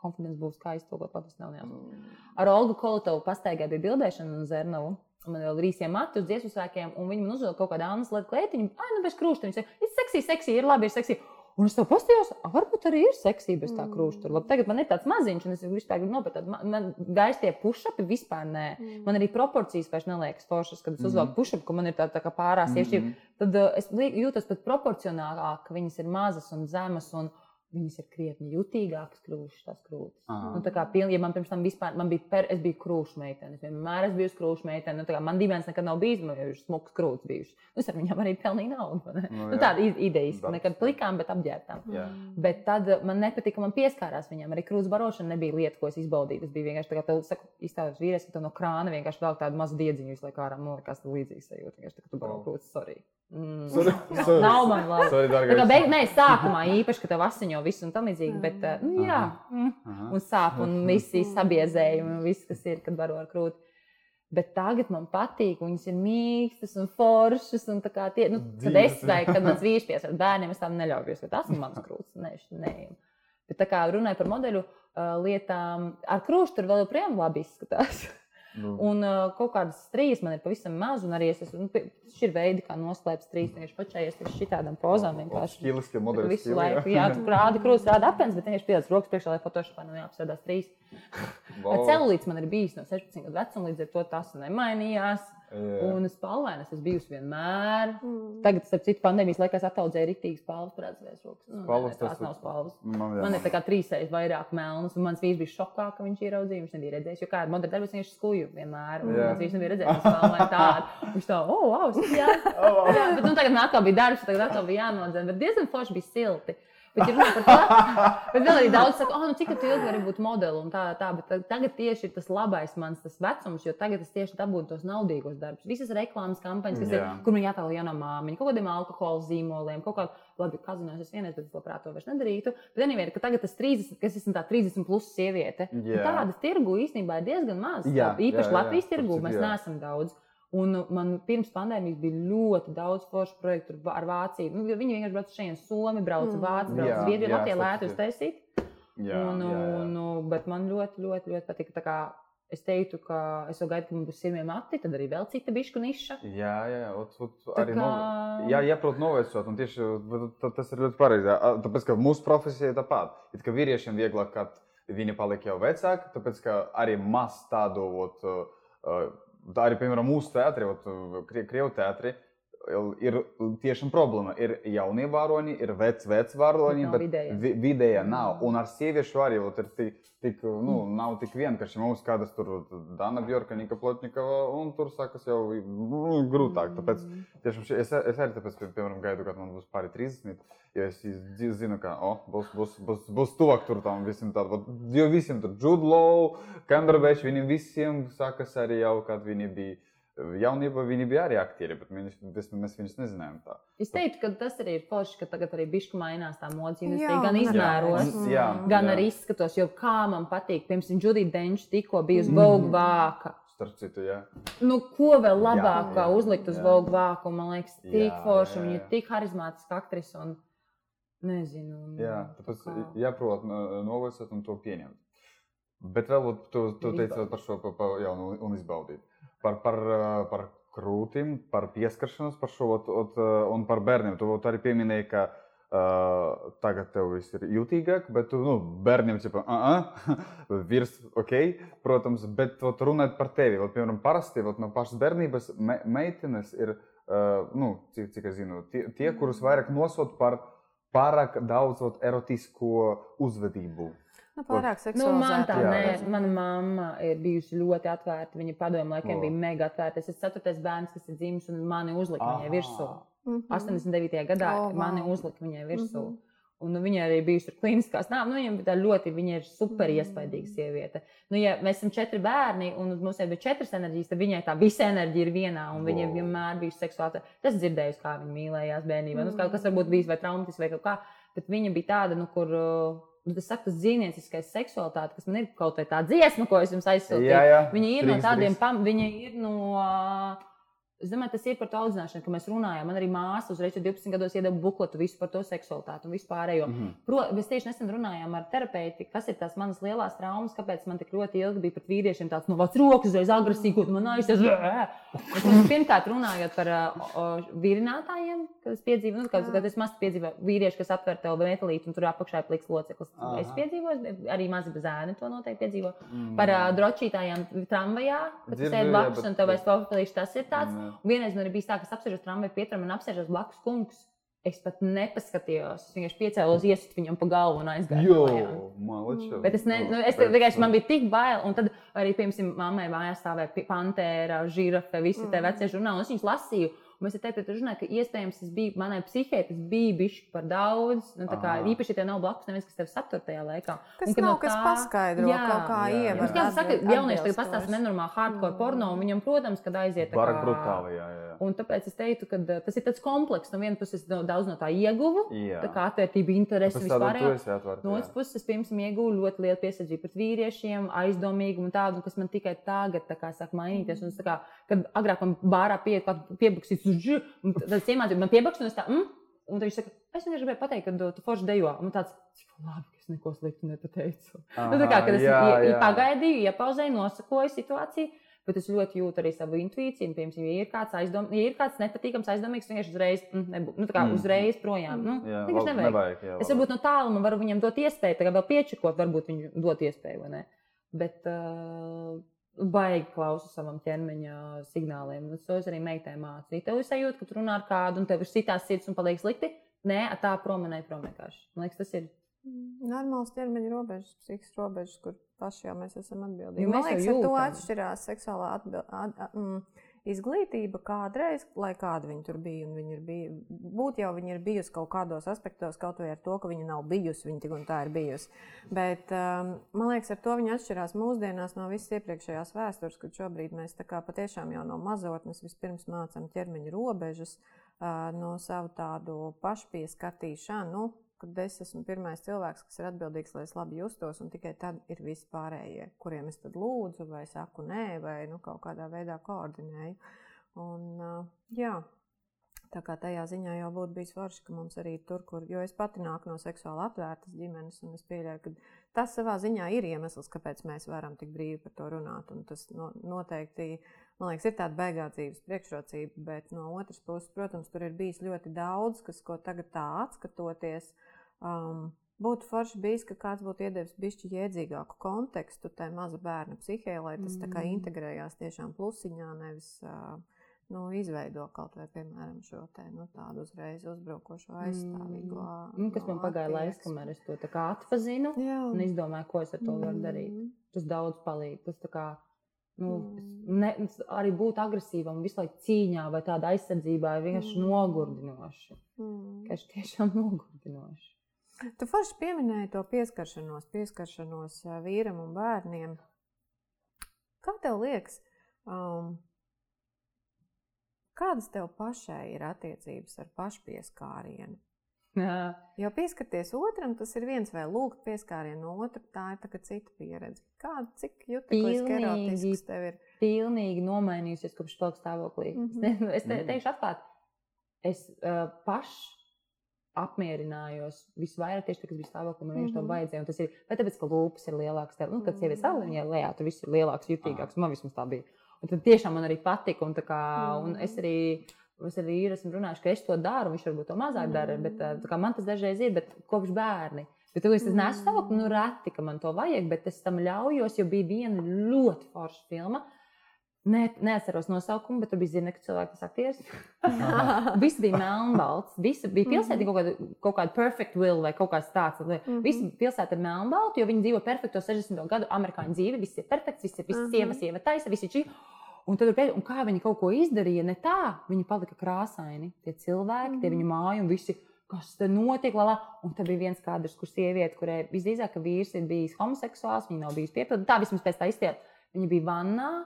Konfidents būs kā iztulkot latvijas nav neapstrādāt. Ar Olgu Kolotovu pastaigā bija bildēšana un Zernovu. Un Man vēl ir īsiem matu uz dziesmu svēkiem, un viņi man uzdeva kaut kādu Annas lietu klētiņu. Ai, nu bez krūšta. Viņa saka, ir seksī, seksī, ir labi, ir seksī. Un es to pastījos, "A, varbūt arī ir seksī bez tā krūšta. Labi, tagad man ir tāds maziņš, un es vispār gribu nopirkt. Man, gaisa tie pušapi vispār nē. Man arī proporcijas vairs neliekas foršas, kad es uzvelku pušapu, ka man ir tā, tā kā pārās sievietes. Tad uh, es jūtos pat proporcionālāk, ka viņas ir mazas un zemas. Un, Viņas ir krietni jutīgākas, krūšas, tās krūtis. Aha. Nu, tā kā ja man pirms tam vispār, man bija, per, es biju krūšu meitene. Es vienmēr esmu bijusi krūšu meitene. Nu, tā kā man dīvains nekad nav bijis, man ir smuks krūts bijušas. Nu, es ar viņām arī pelnīju naudu. Nu, Nu, tāda idejas, Darbs. nekad plikām, bet apģērbtām. Jā. Bet tad man nepatika, ka man pieskārās viņam. Arī krūts barošana nebija lieta, ko es izbaudīju. Tas bija vienkārši tā, kā tev saku, izstāstīts vīrietis, ka tev no krāna vienkārši vēl tādu mazu diedziņu visu laiku ārā nolikās līdzīgs sajūta. Vienkārši tā, ka tu baro krūts, sorry. Mm. Sorry, sorry. Nav man labi. Sorry, Tā kā beig, nē, sākumā īpaši, ka tev asiņo visu un tam līdzīgi, bet uh, nu, jā, mm, Aha. un sāp un visi sabiezējumi un viss, kas ir, kad baro ar krūti. Bet tagad man patīk, viņas ir mīkstas un foršas. Un tie, nu, kad es vai kad mans vīrs piesakās ar bērniem, es tam neļauju, jo tas ir mans krūts. Nē, neeju. Bet tā kā runāju par modeļu uh, lietām, ar krūšu tur vēl joprojām labi izskatās. Nu, Un uh, kaut kādas strīdas man ir pavisam maz, un arī es esmu, nu, šī ir veidi, kā noslēpt strīdas. Vienkārši pačējies pie šitādām pozām. Vienkārši. Kā modeļi. Visu laiku, jā, tu rādi krūtis, rādi apelsnes, bet vienkārši pieliec rokas priekšā, lai fotošopā nav jāapsēdās trīs. Wow. Celulīts man ir bijis no 16 gadu vecuma, līdz ar to tas nemainījās. Jā. Un spalvains es biju vienmēr. Mm. Tagad, starp citu, pandēmijas laikā es attaudzēju rītīgas spalvas, redzēs rokas. Nu, tās tas ir- nav spalvas. Man, jā, Man ir tā kā trīsreiz vairāk melnas, un mans vīrs bija šokā, ka viņš ieraudzīja. Viņš nebija redzējis, jo kāda modeļa darbs viņš skuju vienmēr. Un Jā. mans vīrs nebija redzējis, ka tādu. Viņš tā, oh, wow, tas jā. jā, bet nu, tagad atkal bija darbs, tagad atkal bija jānodzen, bet diezgan forši bija silti. Bet, ja runā par to, bet vēl arī daudz saka, oh, nu, cik ilgi vari būt modeli un tā, tā. Bet ta- tagad tieši ir tas labais mans tas vecums, jo tagad es tieši dabūju tos naudīgos darbus. Visas reklāmas kampaņas, kas Jā. ir, kur man jātālo jaunā māmiņa, kaut kādiem alkohola zīmoliem, kaut kādā, labi, kazinos es vienreiz, bet es labprāt to vairs nedarītu. Bet anyway, ka tagad tas 30, kas esmu tā 30 plus sieviete, Jā. tādas tirgu īstenībā ir diezgan maz. Jā, Īpaši jā, jā, Latvijas tirgu mēs jā. neesam daudz. Un man pirms pandēmijas bija ļoti daudz foršu projektu ar- Vāciju. Nu, jo viņi vienkārši brauca šeit, Somi brauca, Mm. Vācija brauca, Jā, Zviedrija, jā, Latvija citu. uztaisīt. Jā, Un, jā, jā. un, bet man ļoti, ļoti, ļoti kā Es teiktu, ka es jau gaidu, ka man būs pirmie mati, tad arī vēl cita bišu niša. Jā, jā, ot, ot, Tā arī kā- no, jā, jāprot novērst. Un tieši ta- tas ir ļoti pareizi. jā. Tāpēc, ka mūsu profesija ir tāpat. It kā vīriešiem vieglāk, kad viņi paliek jau vecāki, tāpēc, ka arī maz tādu, ot, uh, да, например, муз-театры, вот крео-театры, ir tiešām problēma. Ir jaunie varoņi, ir veci, veci varoņi, Bet vidējie. vi- vidējie nav. Un ar sieviešu arī ir tik, tik, nu, nav tik vienkārši. Mums kādas tur Dana Bjorka, Nika Plotnikova, un tur sākas jau nu, grūtāk. Tāpēc tiešām es, es arī tāpēc, pie- piemēram, gaidu, kad man būs pāri 30. Jo es zinu, ka oh, būs, būs, būs, būs tuvāk tur tam visam tādam. Jo visiem tur Džudlow, Cumberbatch, viņiem visiem sākas arī jau, kad viņi bija jaunībā, viņi bija arī aktieri, bet mēs, mēs, mēs viņus nezinājām tā. Es teiktu, ka tas arī ir forši, ka tagad arī bišku mainās tā modes Jā, industrija, gan izmēros. liekas. Jā, Gan jā. arī izskatos, jo kā man patīk, piemēram, Judita Denča tikko bija uz Mm. Vogue vāka. Starp citu, jā. Nu, ko vēl labāk Jā, kā jā, uzlikt uz jā. Vogue vāku? Man liekas, tik Jā, forši, jā, viņa jā. ir tik harizmātiska aktrise un nezinu. un Jā, tā tāpēc kā- jāprot no- novērst un to pieņemt. Bet vēl tu, tu teici par šo pa, pa, jā, un, un izbaudīt. Par, par, ā, par krūtīm, par pieskaršanos, par šo ot, ot, ā, un par bērniem. Tu arī pieminēji, ka uh, tagad tev viss ir jutīgāk, bet tu, nu, bērniem jau -uh, virs, ok, protams, bet ot, runāt par tevi. Ot, piemēram, parasti ot, no pašas bērnības me, meitenes ir, uh, nu, cik, cik es zinu, tie, tie kurus vairāk nosauc par pārāk daudz ot, erotisko uzvedību. Nu, pārāk Nu, man tā. Jā, nē, jā. mana mamma ir bijusi ļoti atvērta. Viņa padomju laikiem O. bija mega atvērta. Es esmu ceturtais bērns, kas ir dzimis un mani uzlika viņai virsū. Mhm. 89. gadā oh, mani wow. uzlika viņai virsū. Mhm. Un nu, viņa arī bijusi tur kliniskās. Nā, nu, viņa ļoti, viņa ir super Mm. iespaidīga sieviete. Nu, ja mēs esam četri bērni, un mums jau bija četras enerģijas, tad viņai tā visa enerģija ir vienā, un viņa Wow. vienmēr bija seksuāla. Tas dzirdējusi, kā viņa mīlējās bērnībā. Nu, kaut kas varbūt bijis vai traumatisks vai kaut kā, bet viņa bija tāda, nu, kur. uh, Nu, tas saka, tas dzīvnieciskais seksualitāte, kas man ir kaut kāda tā dziesma, ko es jums aizsūtīju. Viņa ir no Drīkst, tādiem, pam, viņa ir no ā, Es domāju, tas ir par to audzināšanu, ka mēs runājam. Man arī māsa uzreiz 12 gados iedeva bukletu visu par to seksualitāti un vispārējo. Mm. -hmm. Pro, mēs tieši nesen runājām ar terapeiti, kas ir tās manas lielās traumas, kāpēc man tik ļoti ilgi bija pret vīriešiem tāds no vācu rokas, uzreiz agresīvi, ko man aizsēs. Pirmkārt, runājot par uh, o, vīrinātājiem, kas piedzīvo, nu, kad, kad es maz piedzīvoju vīrieši, kas atver tev metālīti un tur apakšā ir pliks loceklis. Aha. Es piedzīvoju, arī mazi zēni to noteikti piedzīvo. Mm. Par uh, drošītājām tramvajā, kad sēdi blakus un tev vairs papildīšu, tas ir tāds. Jā. Vienreiz man ir bijis tā, ka es apsēžos tramvajā pietram un apsēžos blakus kungs. Es pat nepaskatījos. Es vienkārši piecēlos, iesit viņam pa galvu un aizgāju. Jo, malačo. Bet es, ne, nu, es vienkārši man bija tik bail. Un tad arī, piemēram, mammai mājās stāvēja pantēra, žirafe, visi mm. tie vecie žurnāli. un Es viņus lasīju. Un mēs te pēc tam runājām, ka iespējams tas bija manai psihē, tas bija bijis par daudz. Nu, tā kā, īpaši, ja tev nav blakus neviens, kas tev satur tajā laikā. Kas Un ka nav, no kas tā- paskaidro Jā. kaut kā Jā, jā. Mums kāds saka, jaunieši tagad pastāsta nenormāli hardcore Mm. porno, un viņam, protams, kad aiziet tā kā- brutāli, jā, jā. Un tāpēc es teiktu, ka uh, tas ir tāds komplekss. No vienas puses, no, daudz no tā ieguvu, Jā. tā kā atvērtība, tu vispār. No otras puses, es pirms tam ieguvu ļoti lielu piesardzību pret vīriešiem, aizdomīgumu un tādu, kas man tikai tagad kā, sāk mainīties. Un kā, kad agrāk man bārā žu, un tad es iemācījos, man piebukst, un es tā, mm, un viņš saka, es vienkārši gribēju pateikt, ka tu, tu forši dejo. Un tāds, labi, ka es neko sliktu nepateicu. Nu, tā kā, kad es jā, jā. pagaidīju, iepauzēju, nosakoju situāciju. Bet es ļoti jūtu arī savu intuīciju. un, Piemēram, ja ir kāds, aizdom, ja ir kāds nepatīkams, aizdomīgs, vienkārši uzreiz, mm, nebū, nu, Mm. uzreiz projām. Nu, Jā, nevajag. nevajag. Jā, Es varbūt no tāluma varu viņam dot iespēju, tagad vēl piečakot, varbūt viņu dot iespēju? Bet uh, baigi klausu savam ķermeņa signāliem. To es arī meitai mācīju. Tev ir sajūta, ka tu runā ar kādu, un tev ir sitās sirds un paliek slikti. Nē, tā prom un prom vienkārši. Man liekas, tas ir. Normāls ķermeņa robežas, psihiskas robežas, kur paši jau mēs esam atbildīgi. Jo Man liekas, ar to atšķirās seksuālā atbil, at, at, mm, izglītība kādreiz, lai kāda viņa tur bija. un Viņa ir bija būt jau viņa ir bijusi kaut kādos aspektos, kaut vai ar to, ka viņa nav bijusi, viņa tik un tā ir bijusi. Bet um, man liekas, ar to viņa atšķirās mūsdienās no visas iepriekšējās vēstures, kad šobrīd mēs tā kā patiešām jau no mazotnes vispirms mācām ķermeņa robežas, uh, no savu tādu pašpieskatīšanu. Nu, kad es esmu pirmais cilvēks, kas ir atbildīgs, lai es labi justos, un tikai tad ir visi pārējie, kuriem es lūdzu, vai saku nē, vai nu, kaut kādā veidā koordinēju. Un, uh, jā, tā kā tajā ziņā jau būtu bijis forši, ka mums arī tur, kur, jo es pati nāku no seksuāli atvērtas ģimenes, un es pieļauju, ka tas savā ziņā ir iemesls, kāpēc mēs varam tik brīvi par to runāt. Un tas no, noteikti, man liekas, ir tāda beigā dzīves priekšrocība, bet no otras puses, protams, tur ir bijis ļoti daudz, kas, ko tagad tā atskatoties, um, būtu forši bijis, ka kāds būtu iedevis bišķi jēdzīgāku kontekstu tai maza bērna psihē, lai tas tā kā Mm. integrējās tiešām plusiņā, nevis uh, nu, izveido kaut vai, piemēram, šo te, nu, tādu uzreiz uzbrukošo aizstāvīgo. Nu, kas man pagāja laiks, kamēr es to tā kā atpazinu Jā. un izdomāju, ko es ar to varu darīt. Mm. Tas daudz palīdz. Tas kā, nu, Mm. ne, arī būt agresīvam, visu laiku cīņā vai tādā aizsardzībā ir vienkārši Mm. nogurdinoši. Mm. Vienkārši tiešām nogurdinoši. Tu forši pieminēji to pieskaršanos, pieskaršanos vīram un bērniem. Kā tev liekas, um, kādas tev pašai ir attiecības ar pašpieskārienu? Jā. Jo pieskarties otram, tas ir viens vai lūgt pieskārienu no otra, tā ir tā kā cita pieredze. Kāda, cik jutīgs, erotisks tev ir? Pilnīgi nomainījusies kopš pelnu stāvoklī. Mm Mhm. -hmm. Es te, Mhm. teikšu atklāti, es uh, pašs apmierinājos visvairāk tieši tad, kad bija stāvoklī. Man viņš to Mhm. vajadzēja. un Tas ir vai tāpēc, ka lūpas ir lielākas. Tev, nu, kad sievietes Mhm. stāv viņai lejā, tur viss ir lielāks, jutīgāks. Man vismaz tā bija. Un tad tiešām man arī patika. Un, tā kā, un Mhm. es arī. Es arī ir, esmu runājis, ka es to daru, viņš varbūt to mazāk dara, bet uh, tā kā man tas dažreiz ir, bet kopš bērni. Bet, kad es nesu stāvokli, nu, reti, ka man to vajag, bet es tam ļaujos, jo bija viena ļoti forša filma. Ne, neatceros nosaukumu, bet tur bija zina, ka cilvēks tas aktieris. Viss bija melnbalts. Visi bija pilsēta kaut kāda, kaut kāda perfect will vai kaut kāds tāds. Mhm. Visi pilsēta ir melnbalta, jo viņi dzīvo perfekto 60. gadu amerikāņu dzīvi. Viss ir perfekts, viss ir viss Mhm. sieva, sieva taisa, visi šī. Un, tad, un kā viņi kaut ko izdarīja, ne tā, viņi palika krāsaini. Tie cilvēki, tie Mhm. viņu māju un visi. Kas te notiek? Lala? Un tad bija viens kadrs, kur sieviete, kurai visdrīzāk, ka vīrs ir bijis homoseksuāls, viņa nav bijusi piepildīta. Tā vismaz pēc tā iztiet. Viņa bija vannā,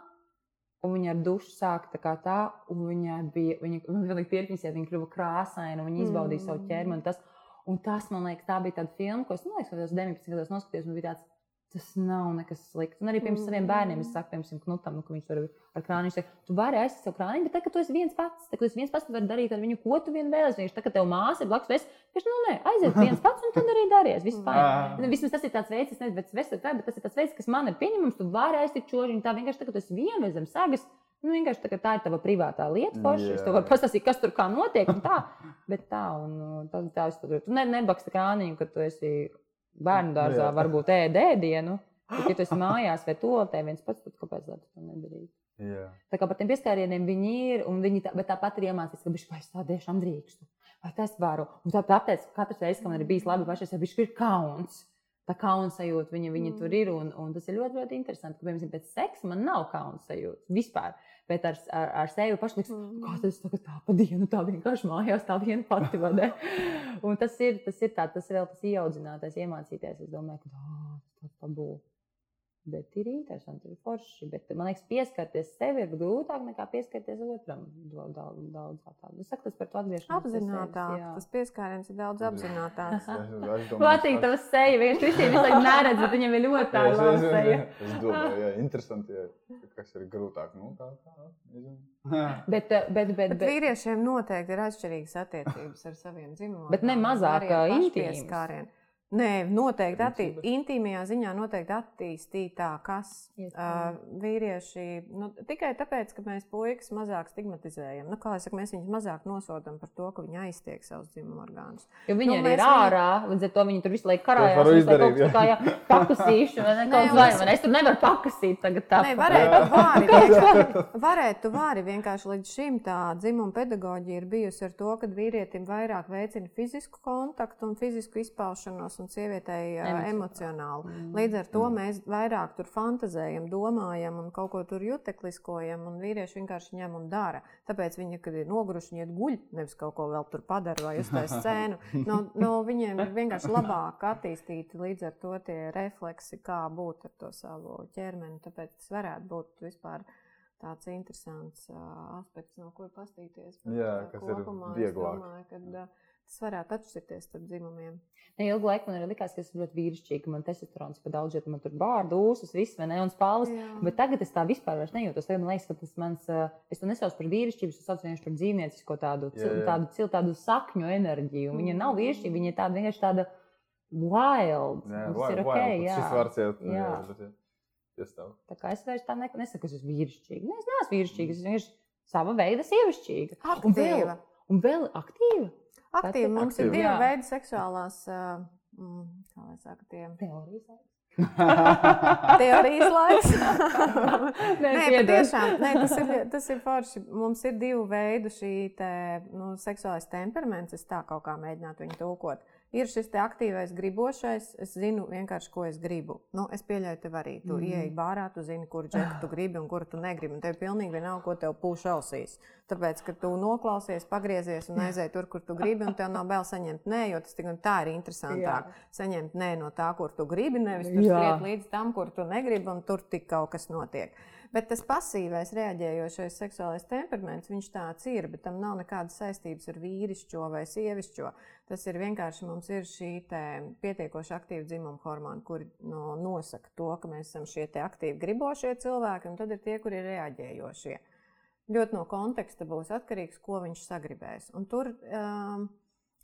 un viņa ar dušu sāka tā tā, un viņa bija, viņa, man liekas, pierakstījās, viņa kļuva krāsaina, viņa izbaudīja savu Mm. ķermeni. Tas, un tas, man liekas, tā bija tāda filma, ko es, man liekas, ka tas 19 gados noskatījos, un bija tāds, Tas nav nekas slikts. Un arī pirms saviem bērniem es saku, piemēram, knutam, nu, ka viņš tur ar krāniņu saka, tu vari aizsākt savu krāniņu, bet tagad, tu esi viens pats, tad, kad tu viens pats, tu vari darīt ar viņu, ko tu vien vēlies. Viņš tagad tev māsa ir blakus, vienkārši, nu, nē, aiziet viens pats, un tad arī. Viss fajn. Nu, Vismaz tas ir tāds veids, es nezinu, bet, vesel, bet tas ir tāds veids, kas man ir pieņemams. Tu vari aiztikt čožiņu, tā vienkārši tagad tu esi viena zem sagas. Nu, vienkārši tā, tā ir tava privātā lieta. Forši. Es tev varu pastāstīt, kas tur kā notiek. un Tā, bet tā, un uh, tā, tā es tur. Tu ne, nebaksti krāniņu, ka tu esi bērnu dārzā, Jā. varbūt ēd ēdienu. Bet, ja tu esi mājās vai toaletē viens pats, tad kāpēc tā tu to nedarītu? Jā. Tā kā par tiem pieskārieniem viņi ir, un viņi tā, bet tāpat ir iemācījušies, ka viņš vai es tā tiešām drīkstu, vai tas varu. Un tā, tāpēc katrs reizes, kad man ir bijis labi, pašai viņš ir kauns. Tā kauns sajūta, viņa, viņa tur ir. Un, un tas ir ļoti, ļoti interesanti. Ka, piemēram, pēc seksa man nav kauns sajūta vispār. Bet ar, ar, ar sevi pašu liekas, Mm. kā tas tagad tā pa dienu, tā vienkārši mājās, tā viena pati vadē. Un tas ir, tas ir tā, tas ir vēl tas ieaudzinātais, iemācīties. Es domāju, ka "Ā, tas tā būs. Bet ir interesanti, ir forši. Bet, man liekas, pieskarties sev ir grūtāk nekā pieskarties otram. Daudz, daudz, daudz. Es saku, tas par to sevis, Apzinātāk. jā. Tas pieskāriens ir daudz apzinātāks. Es, es domāju, Patīk, tavs seja. Viņš visiem laiku neredz, bet viņam ir ļoti tā Jā, es- domāju, jā, interesanti, jā, kas ir grūtāk. Nu, kā, kā, nezinu. Bet, eh, bet, bet, Bet bet, vīriešiem noteikti ir atšķirīgas attiecības ar saviem dzimumiem. Bet ne mazāk, intīmas. Nē, noteikti attī, Principā. intīmajā ziņā noteikti attīstītākas. Uh, vīrieši nu, tikai tāpēc, ka mēs puikas mazāk stigmatizējam. Nu, kā jau teicu, mēs viņus mazāk nosodām par to, ka viņi aiztiek savus dzimumu orgānus. jo viņi nu, arī mēs ir viņu- ārā. Līdz ar to viņi tur visu laiku karājās. laiku izdarīt, kaut tā kā, jā, pakasīšu, vai ne, kaut un vai, es- vai ne? Es tur nevaru pakasīt tagad tā. Nē, varētu vari, vienkārši, varētu vari vienkārši līdz šim tā dzimuma pedagoģija ir bijusi ar to, ka vīrietim vairāk veicina fizisku kontaktu un fizisku izpaušanos un sievietei Emocionāli. emocionāli. Mm. Līdz ar to mēs vairāk tur fantazējam, domājam un kaut ko tur jutekliskojam, un vīrieši vienkārši ņem un dara. Tāpēc viņi, kad ir noguruši, viņi iet guļ, nevis kaut ko vēl tur padara vai uztaisa scēnu. No, no viņiem ir vienkārši labāk attīstīti līdz ar to tie refleksi, kā būt ar to savu ķermeni. Tāpēc tas varētu būt vispār tāds interesants uh, aspekts, no kura pastīties. Bet, Jā, kas ir kopumā es vieglāk. Domāju, ka, uh, tas varētu atšķirties starp dzimumiem. Ne, ilgu laiku man arī likās, ka es esmu ļoti vīrišķīga. Man testosterons pa daudz, jo man tur bārda, ūsas, viss, vai ne, un spāles. Jā. Bet tagad es tā vispār vairs nejūtos. Tagad man liekas, ka tas mans, eh, es to nesaucu par vīrišķību, es to saucu vienkārši par dzīvniecisko tādu, Jā, jā. tādu, cil, tādu sakņu enerģiju. Viņa nav Mm. vīrišķība, viņa ir tāda vienkārši tāda wild. Jā, tas vai- ir ok, pat jā. Šis vārds jau Jā. jā, bet, jā. Tā kā es vairs tā ne, nesaku, ka es esmu vīrišķīga. Nē, es neesmu vīrišķīga, es vienkārši sava veida sievišķīga. Un vēl, Aktīva. un vēl aktīva. Aktīva. Mums ir Aktīva. divi Jā. veidi seksuālās, mm, kā lai saka, tie Teorijas. teorijas laiks. Nē, Nē, patiešām, nē, tas, ir, tas ir forši. Mums ir divi veidi šī te, nu, seksuālais temperaments. Es tā kaut kā mēģinātu viņu tulkot. Ir šis aktīvais, gribošais. Es zinu vienkārši, ko es gribu. Nu, es pieļauju, tev arī. Tu mm. Mhm. ieej bārā, tu zini, kur džeku tu gribi un kuru tu negribi. Un tev pilnīgi vienalga, ko tev pūš ausīs. Tāpēc, ka tu noklausies, pagriezies un aizēji tur, kur tu gribi, un tev nav bail saņemt nē, jo tas tik un tā ir interesantāk. Saņemt nē no tā, kur tu gribi, nevis tur Jā. skriet līdz tam, kur tu negribi, un tur tik kaut kas notiek. Bet tas pasīvais, reaģējošais seksuālais temperaments, viņš tāds ir, bet tam nav nekādas saistības ar vīrišķo vai sievišķo. Tas ir vienkārši mums ir šī pietiekoši aktīva dzimuma hormona, kuri no, nosaka to, ka mēs esam šie aktīvi gribošie cilvēki, un tad ir tie, kuri ir reaģējošie. Ļoti no konteksta būs atkarīgs, ko viņš sagribēs. Un tur um,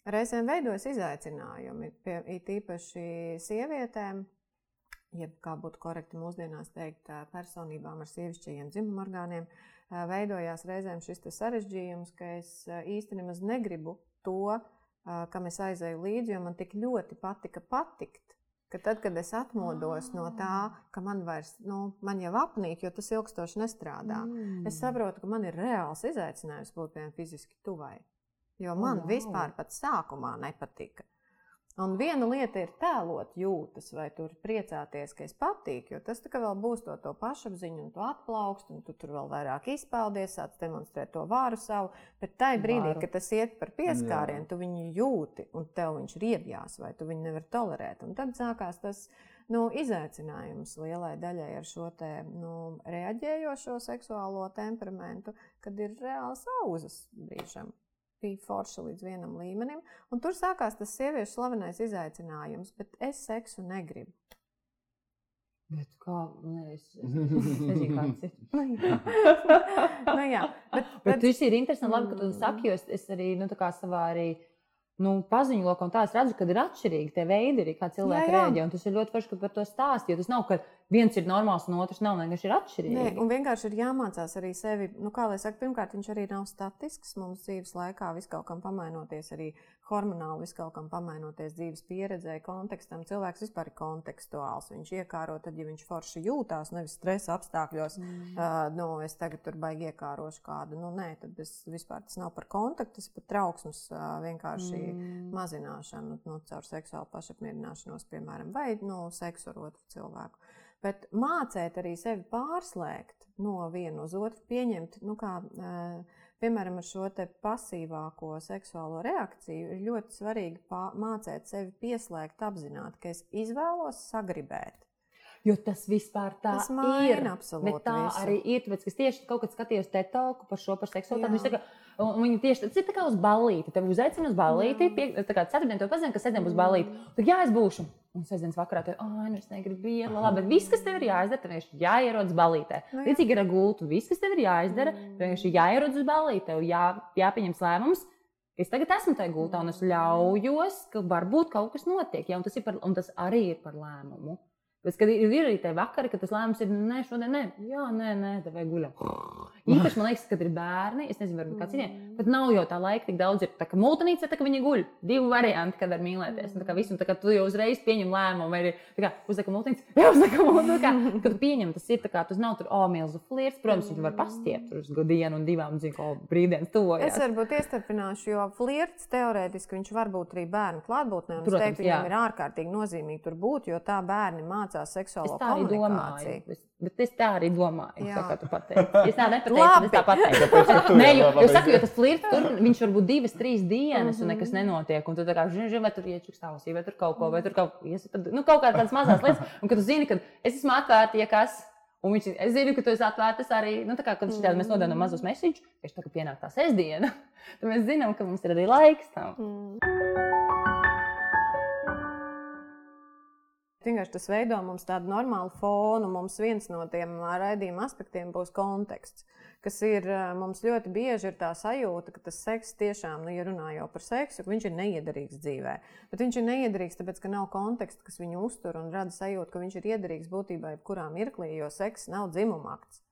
reizēm veidojas izaicinājumi, pie, it īpaši sievietēm, jeb kā būtu korekti mūsdienās teikt, personībām ar sievišķajiem dzimuma orgāniem, ā, veidojās reizēm šis sarežģījums, ka es ā, īsti nemaz negribu to, kam es aizēju līdzi, jo man tik ļoti patika patikt. Ka tad, kad es atmodos no tā, ka man vairs, nu, man jau apnīk, jo tas ilgstoši nestrādā, Mm. es saprotu, ka man ir reāls izaicinājums būt piemēram fiziski tuvai. Jo man vau. vispār pat sākumā nepatika. Un viena lieta ir tēlot jūtas, vai tur priecāties, ka es patīku, jo tas tā kā vēl būs to, to pašapziņu, un tu atplaukst, un tu tur vēl vairāk izpeldies, sāc demonstrēt to vāru savu. Bet tajā brīdī, Vāru. kad tas iet par pieskārienu, tu viņu jūti, un tev viņš riebjās, vai tu viņu nevari tolerēt. Un tad sākās tas nu, izaicinājums lielai daļai ar šo te, nu, reaģējošo seksuālo temperamentu, kad ir reāls auzas brīžam bija forša līdz vienam līmenim. Un tur sākās tas sieviešu slavenais izaicinājums, bet es seksu negribu. Bet kā, nē, es, es, es nezinu, kāds ir. Nu, jā. nu, jā. Bet, Bet tas ir interesanti, labi, ka tu to saki, jo es, es arī nu, tā kā savā arī. Nu, paziņo, ka tā es redzu, ka ir atšķirīgi tie veidi, arī, kā cilvēki Jā, jā. rēģē. Un tas ir ļoti forši, ka par to stāst. Jo tas nav, ka viens ir normāls un otrs nav, vienkārši ir atšķirīgi. Nē, un vienkārši ir jāmācās arī sevi. Nu, kā lai saka, pirmkārt, viņš arī nav statisks. Mums dzīves laikā viss kaut kam pamainoties, arī hormonāli viss kaut kam pamainoties dzīves pieredzē, kontekstam. Cilvēks vispār ir kontekstuāls. Viņš iekāro tad, ja viņš forši jūtās, nevis stresa apstākļos. Mm. Uh, nu, es tagad tur baigi iekārošu kādu. Nu, nē, tad es vispār tas nav par kontaktu, tas ir par trauksmes uh, vienkārši mm. mazināšanu nu, caur seksuālu pašapmierināšanos, piemēram, vai nu, seksu ar otru cilvēku. Bet mācīt arī sevi pārslēgt no viena uz otru, pieņemt, nu, kā, piemēram, ar šo pasīvāko seksuālo reakciju, ir ļoti svarīgi mācīt sevi pieslēgt, apzināti, ka es izvēlos sagribēt. Jo tas vispār tā Tas ir. maina absolūti Bet tā visu. arī ir. Tāpēc, es tieši kaut kad skatījos te talku par šo par seksualitāti. Un viņi tieši tas ir tā kā uz ballīti. Tev uzaicina uz ballīti. Jā. Pie, tā kā ceturtdien to pazina, ka sestdien būs ballīti. Tad jā, es būšu. Un sestdienas vakarā tur, ah, nu es negribu vienu, labi, bet viss, kas tev ir jāizdara, tev vienkārši jāierodas ballītē. Nu. Līdzīgi ir ar gultu. Viss, kas tev ir jāizdara, tev vienkārši jāierodas uz ballīti. Tev jā, jāpieņem lēmums. Es tagad esmu tajā gultā, un es ļaujos, ka varbūt kaut kas notiek. Ja, un, tas ir par, un tas arī ir par lēmumu. Bet, kad ir, ir arī tie vakari, kad tas lēmums ir, nē, šodien nē, jā, nē, nē, tā vajag guļam. Īpaši man liekas, kad ir bērni, es nezinu, varbūt kā citiem, bet nav jau tā laika tik daudz. Ir tā kā mūtenīca, tā kā viņi guļ. Divi varianti, kad var mīlēties. Un, tā kā visu, un tā kā tu jau uzreiz pieņem lēmumu, vai arī tā kā uzliek mūtenīca, jā, uzliek mūtenīca. Kā, kad tu pieņem, tas ir tā kā, tas nav tur, o, milzu flirts. Protams, viņi var pastiept tur uz dienu un divām, zinu, ko brīvdienas Es tuvojas. varbūt iestarpināšu, jo flirts teorētiski viņš var būt arī bērnu klātbūtnē. un Es Protams, teiktu, jā. viņam ir ārkārtīgi nozīmīgi tur būt, jo tā bērni mācās Es seksuālo komunikāciju. domāju. Bet es tā arī domāju. Jā. Tā kā tu pateici. Es tā nepateicu, es tā pateicu. Nē, jo, jo saku, jo tas flirts tur, viņš var būt divas, trīs dienas, un nekas nenotiek. Un tu tā kā zini, vai tur iečuks tausī, vai tur kaut ko, vai tur kaut, ies, tad, nu, kaut kādas mazas lietas. Un kad tu zini, ka es esmu atvērta, ja kas. Un viņš, es zinu, ka tu esi atvērts arī, nu, tā kā, kad šitādi mēs nododam mazus mesiņus, tieši tā, ka pienāk tā sestdiena, tad mēs zinām, ka mums ir arī laiks tam. Mm. Vienkārši tas veido mums tādu normālu fonu. Mums viens no tiem raidījuma aspektiem būs konteksts, kas ir mums ļoti bieži ir tā sajūta, ka tas seks tiešām, nu, ja runā jau par seksu, viņš ir neiederīgs dzīvē. Bet viņš ir neiederīgs, tāpēc, ka nav konteksta, kas viņu uztur un rada sajūtu, ka viņš ir iederīgs būtībā jebkurā mirklī, jo seks nav dzimuma akts.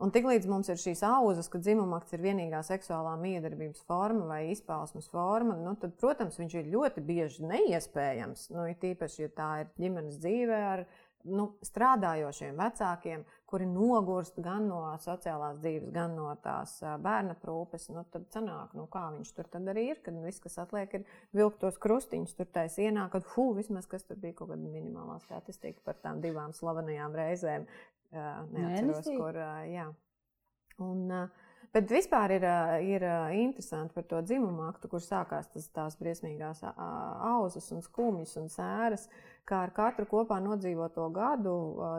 Un tiklīdz mums ir šīs auzas, ka dzimumakts ir vienīgā seksuālā miedarbības forma vai izpausmes forma, nu, tad, protams, viņš ir ļoti bieži neiespējams. Nu, tīpaši, ja tā ir ģimenes dzīve ar nu, strādājošiem vecākiem, kuri nogurst gan no sociālās dzīves, gan no tās bērna prūpes. Nu, tad sanāk, nu, kā viņš tur arī ir, kad viss, kas atliek, ir vilkt tos krustiņus, tur taisa ienāk, kad hu, vismaz kas tur bija kaut kāda minimālā statistika par tām divām slavenajām reizēm. Neatceros, Mēnesī? kur, jā. Un, bet vispār ir, ir interesanti par to dzimumu aktu, kur sākās tas, tās briesmīgās auzas un skumjas un sēras, kā ar katru kopā nodzīvoto gadu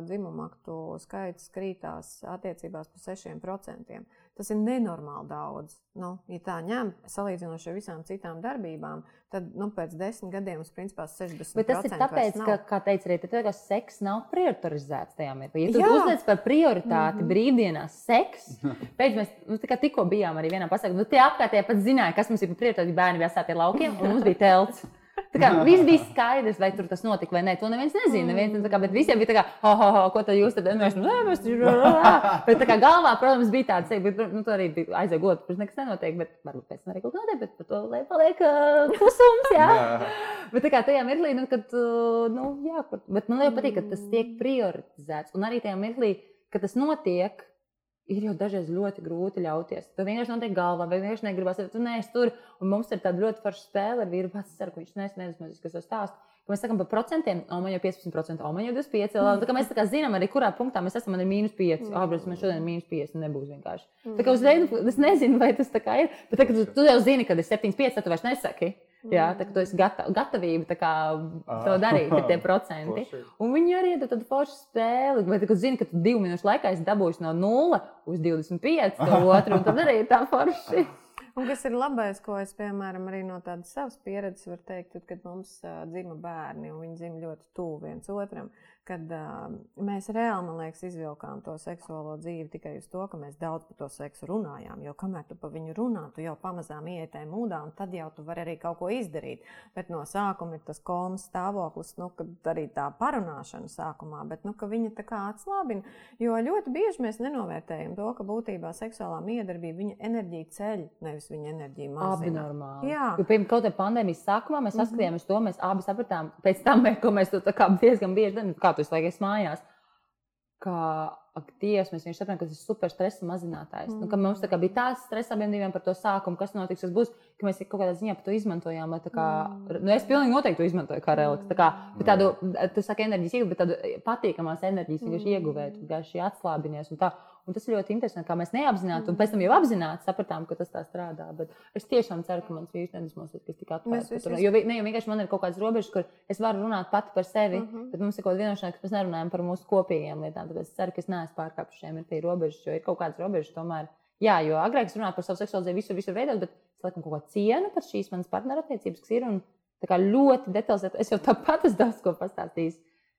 dzimumu aktu skaits krītās attiecībās par 6%. Tas ir nenormāli daudz. Nu, ja tā ņem, salīdzinot ar visām citām darbībām, tad nu, pēc desmit gadiem mums principā 60%. Bet tas ir tāpēc, ka, nav. kā teica arī, tad, ka seks nav prioritizēts tajā mirklī. Ja tu uzliec par prioritāti mm -hmm. brīvdienās seks, pēc mēs nu, tikko bijām arī vienā pasākumā, nu, tie apkārtējie pat zināja, kas mums ir par prioritāti. Bērni bija pie laukiem un mums bija telts. Tā kā viss bija skaidrs, vai tur tas notika vai nē. To neviens nezina. Neviens, kā, bet visiem bija tā, kā, ha, ha, ha, ko tad jūs tad mēs tam darām? Bet tā kā galvā, protams, bija tāds, bet nu, tur arī bija aizēgot, tur nekas nenotiek. Bet varbūt pēc tam arī kaut notiek, bet par to lai paliek uh, klusums. Jā. Jā. Bet tā kā tajā mirklī, nu, kad, nu, jā, bet man ļoti patīk, ka tas tiek prioritizēts. Un arī tajā mirklī, kad tas notiek, ir jau dažreiz ļoti grūti ļauties. Tu vienkārši notiek galvā, vai vienkārši negribas, vai tu neesi tur. Un mums ir tāda ļoti forša spēle ar vīru. Pats ceru, ka viņš nesmēķis, kas to stāsta. Mēs sakām par procentiem, o man jau 15%, o man jau 25%. Mm. Tā kā mēs tā kā zinām, arī kurā punktā mēs esam, man ir mīnus 5. Mm. Bet man šodien ir mīnus 5, nebūs vienkārši. Mm. Tā kā uzreiz, nu, es nezinu, vai tas tā kā ir. Bet tā, tu, tu jau zini, kad ir 7,5, tad tu vairs nesaki. Jā, tā kā tu esi gata, gatavība kā, to darīt, ir tie procenti. Un viņi arī ir tāda forša spēle. Vai tu zini, ka tu divu minūšu laikā esi dabūjis no 0 uz 25, to otru, un tad arī ir tā forši. Un kas ir labais, ko es, piemēram, arī no tādas savas pieredzes varu teikt, tad, kad mums uh, dzima bērni, un viņi dzima ļoti tuvu viens otram, kad uh, mēs reāli, man liekas, izvilkām to seksuālo dzīvi tikai uz to, ka mēs daudz par to seksu runājām. Jo kamēr tu par viņu runā, tu jau pamazām tajā mūdā, un tad jau tu vari arī kaut ko izdarīt. Bet no sākuma ir tas komas stāvoklis, nu, kad arī tā parunāšana sākumā, bet nu, viņa tā kā atslābina. Jo ļoti bieži mēs nenovērtējam to, ka būtībā seksuālā miedarbība viņa enerģiju ceļ, nevis viņa enerģiju mazina. Abi normāli. Jā. Jo pirms kaut kāda pandēmijas sākumā mēs saskatījāmies to, mēs abi sapratām, pēc tam, ko mēs to tā kā diezgan bieži darām, tu slēgies mājās. Kā ak, Dievs, mēs vienkārši saprotam, ka tas ir super stresa mazinātājs. Mm. Nu, mums kā, bija tāds stress abiem diviem par to sākumu, kas notiks, kas būs, ka mēs kaut kādā ziņā par to izmantojām. Lai, kā, mm. nu, es pilnīgi noteikti to izmantoju kā reliks. Tā kā, bet tādu, tu saki, enerģijas ieguvēju, bet tādu patīkamās enerģijas vienkārši ieguvēju, tu vienkārši atslābinies. Un tā, Un tas ir ļoti interesanti, kā mēs neapzināti, un pēc tam jau apzināti sapratām, ka tas tā strādā. Bet es tiešām ceru, ka mans vīrs nedusmosies, ka es tik atvērts. Tur... Jo ne, jau vienkārši man ir kaut kādas robežas, kur es varu runāt pati par sevi, uh -huh. bet mums ir kaut kāda vienošanās, ka mēs nerunājam par mūsu kopīgiem lietām. Tāpēc es ceru, ka es neesmu pārkāpis šiem ir robežas, jo ir kaut kādas robežas tomēr. Jā, jo agrāk es runāju par savu seksuālo visur, visur veidos, bet es laikam kaut ko cienu par šīs manas partnerattiecības, kas ir un ļoti detalizēti. Es jau tāpat esmu daudz ko pastāstījis.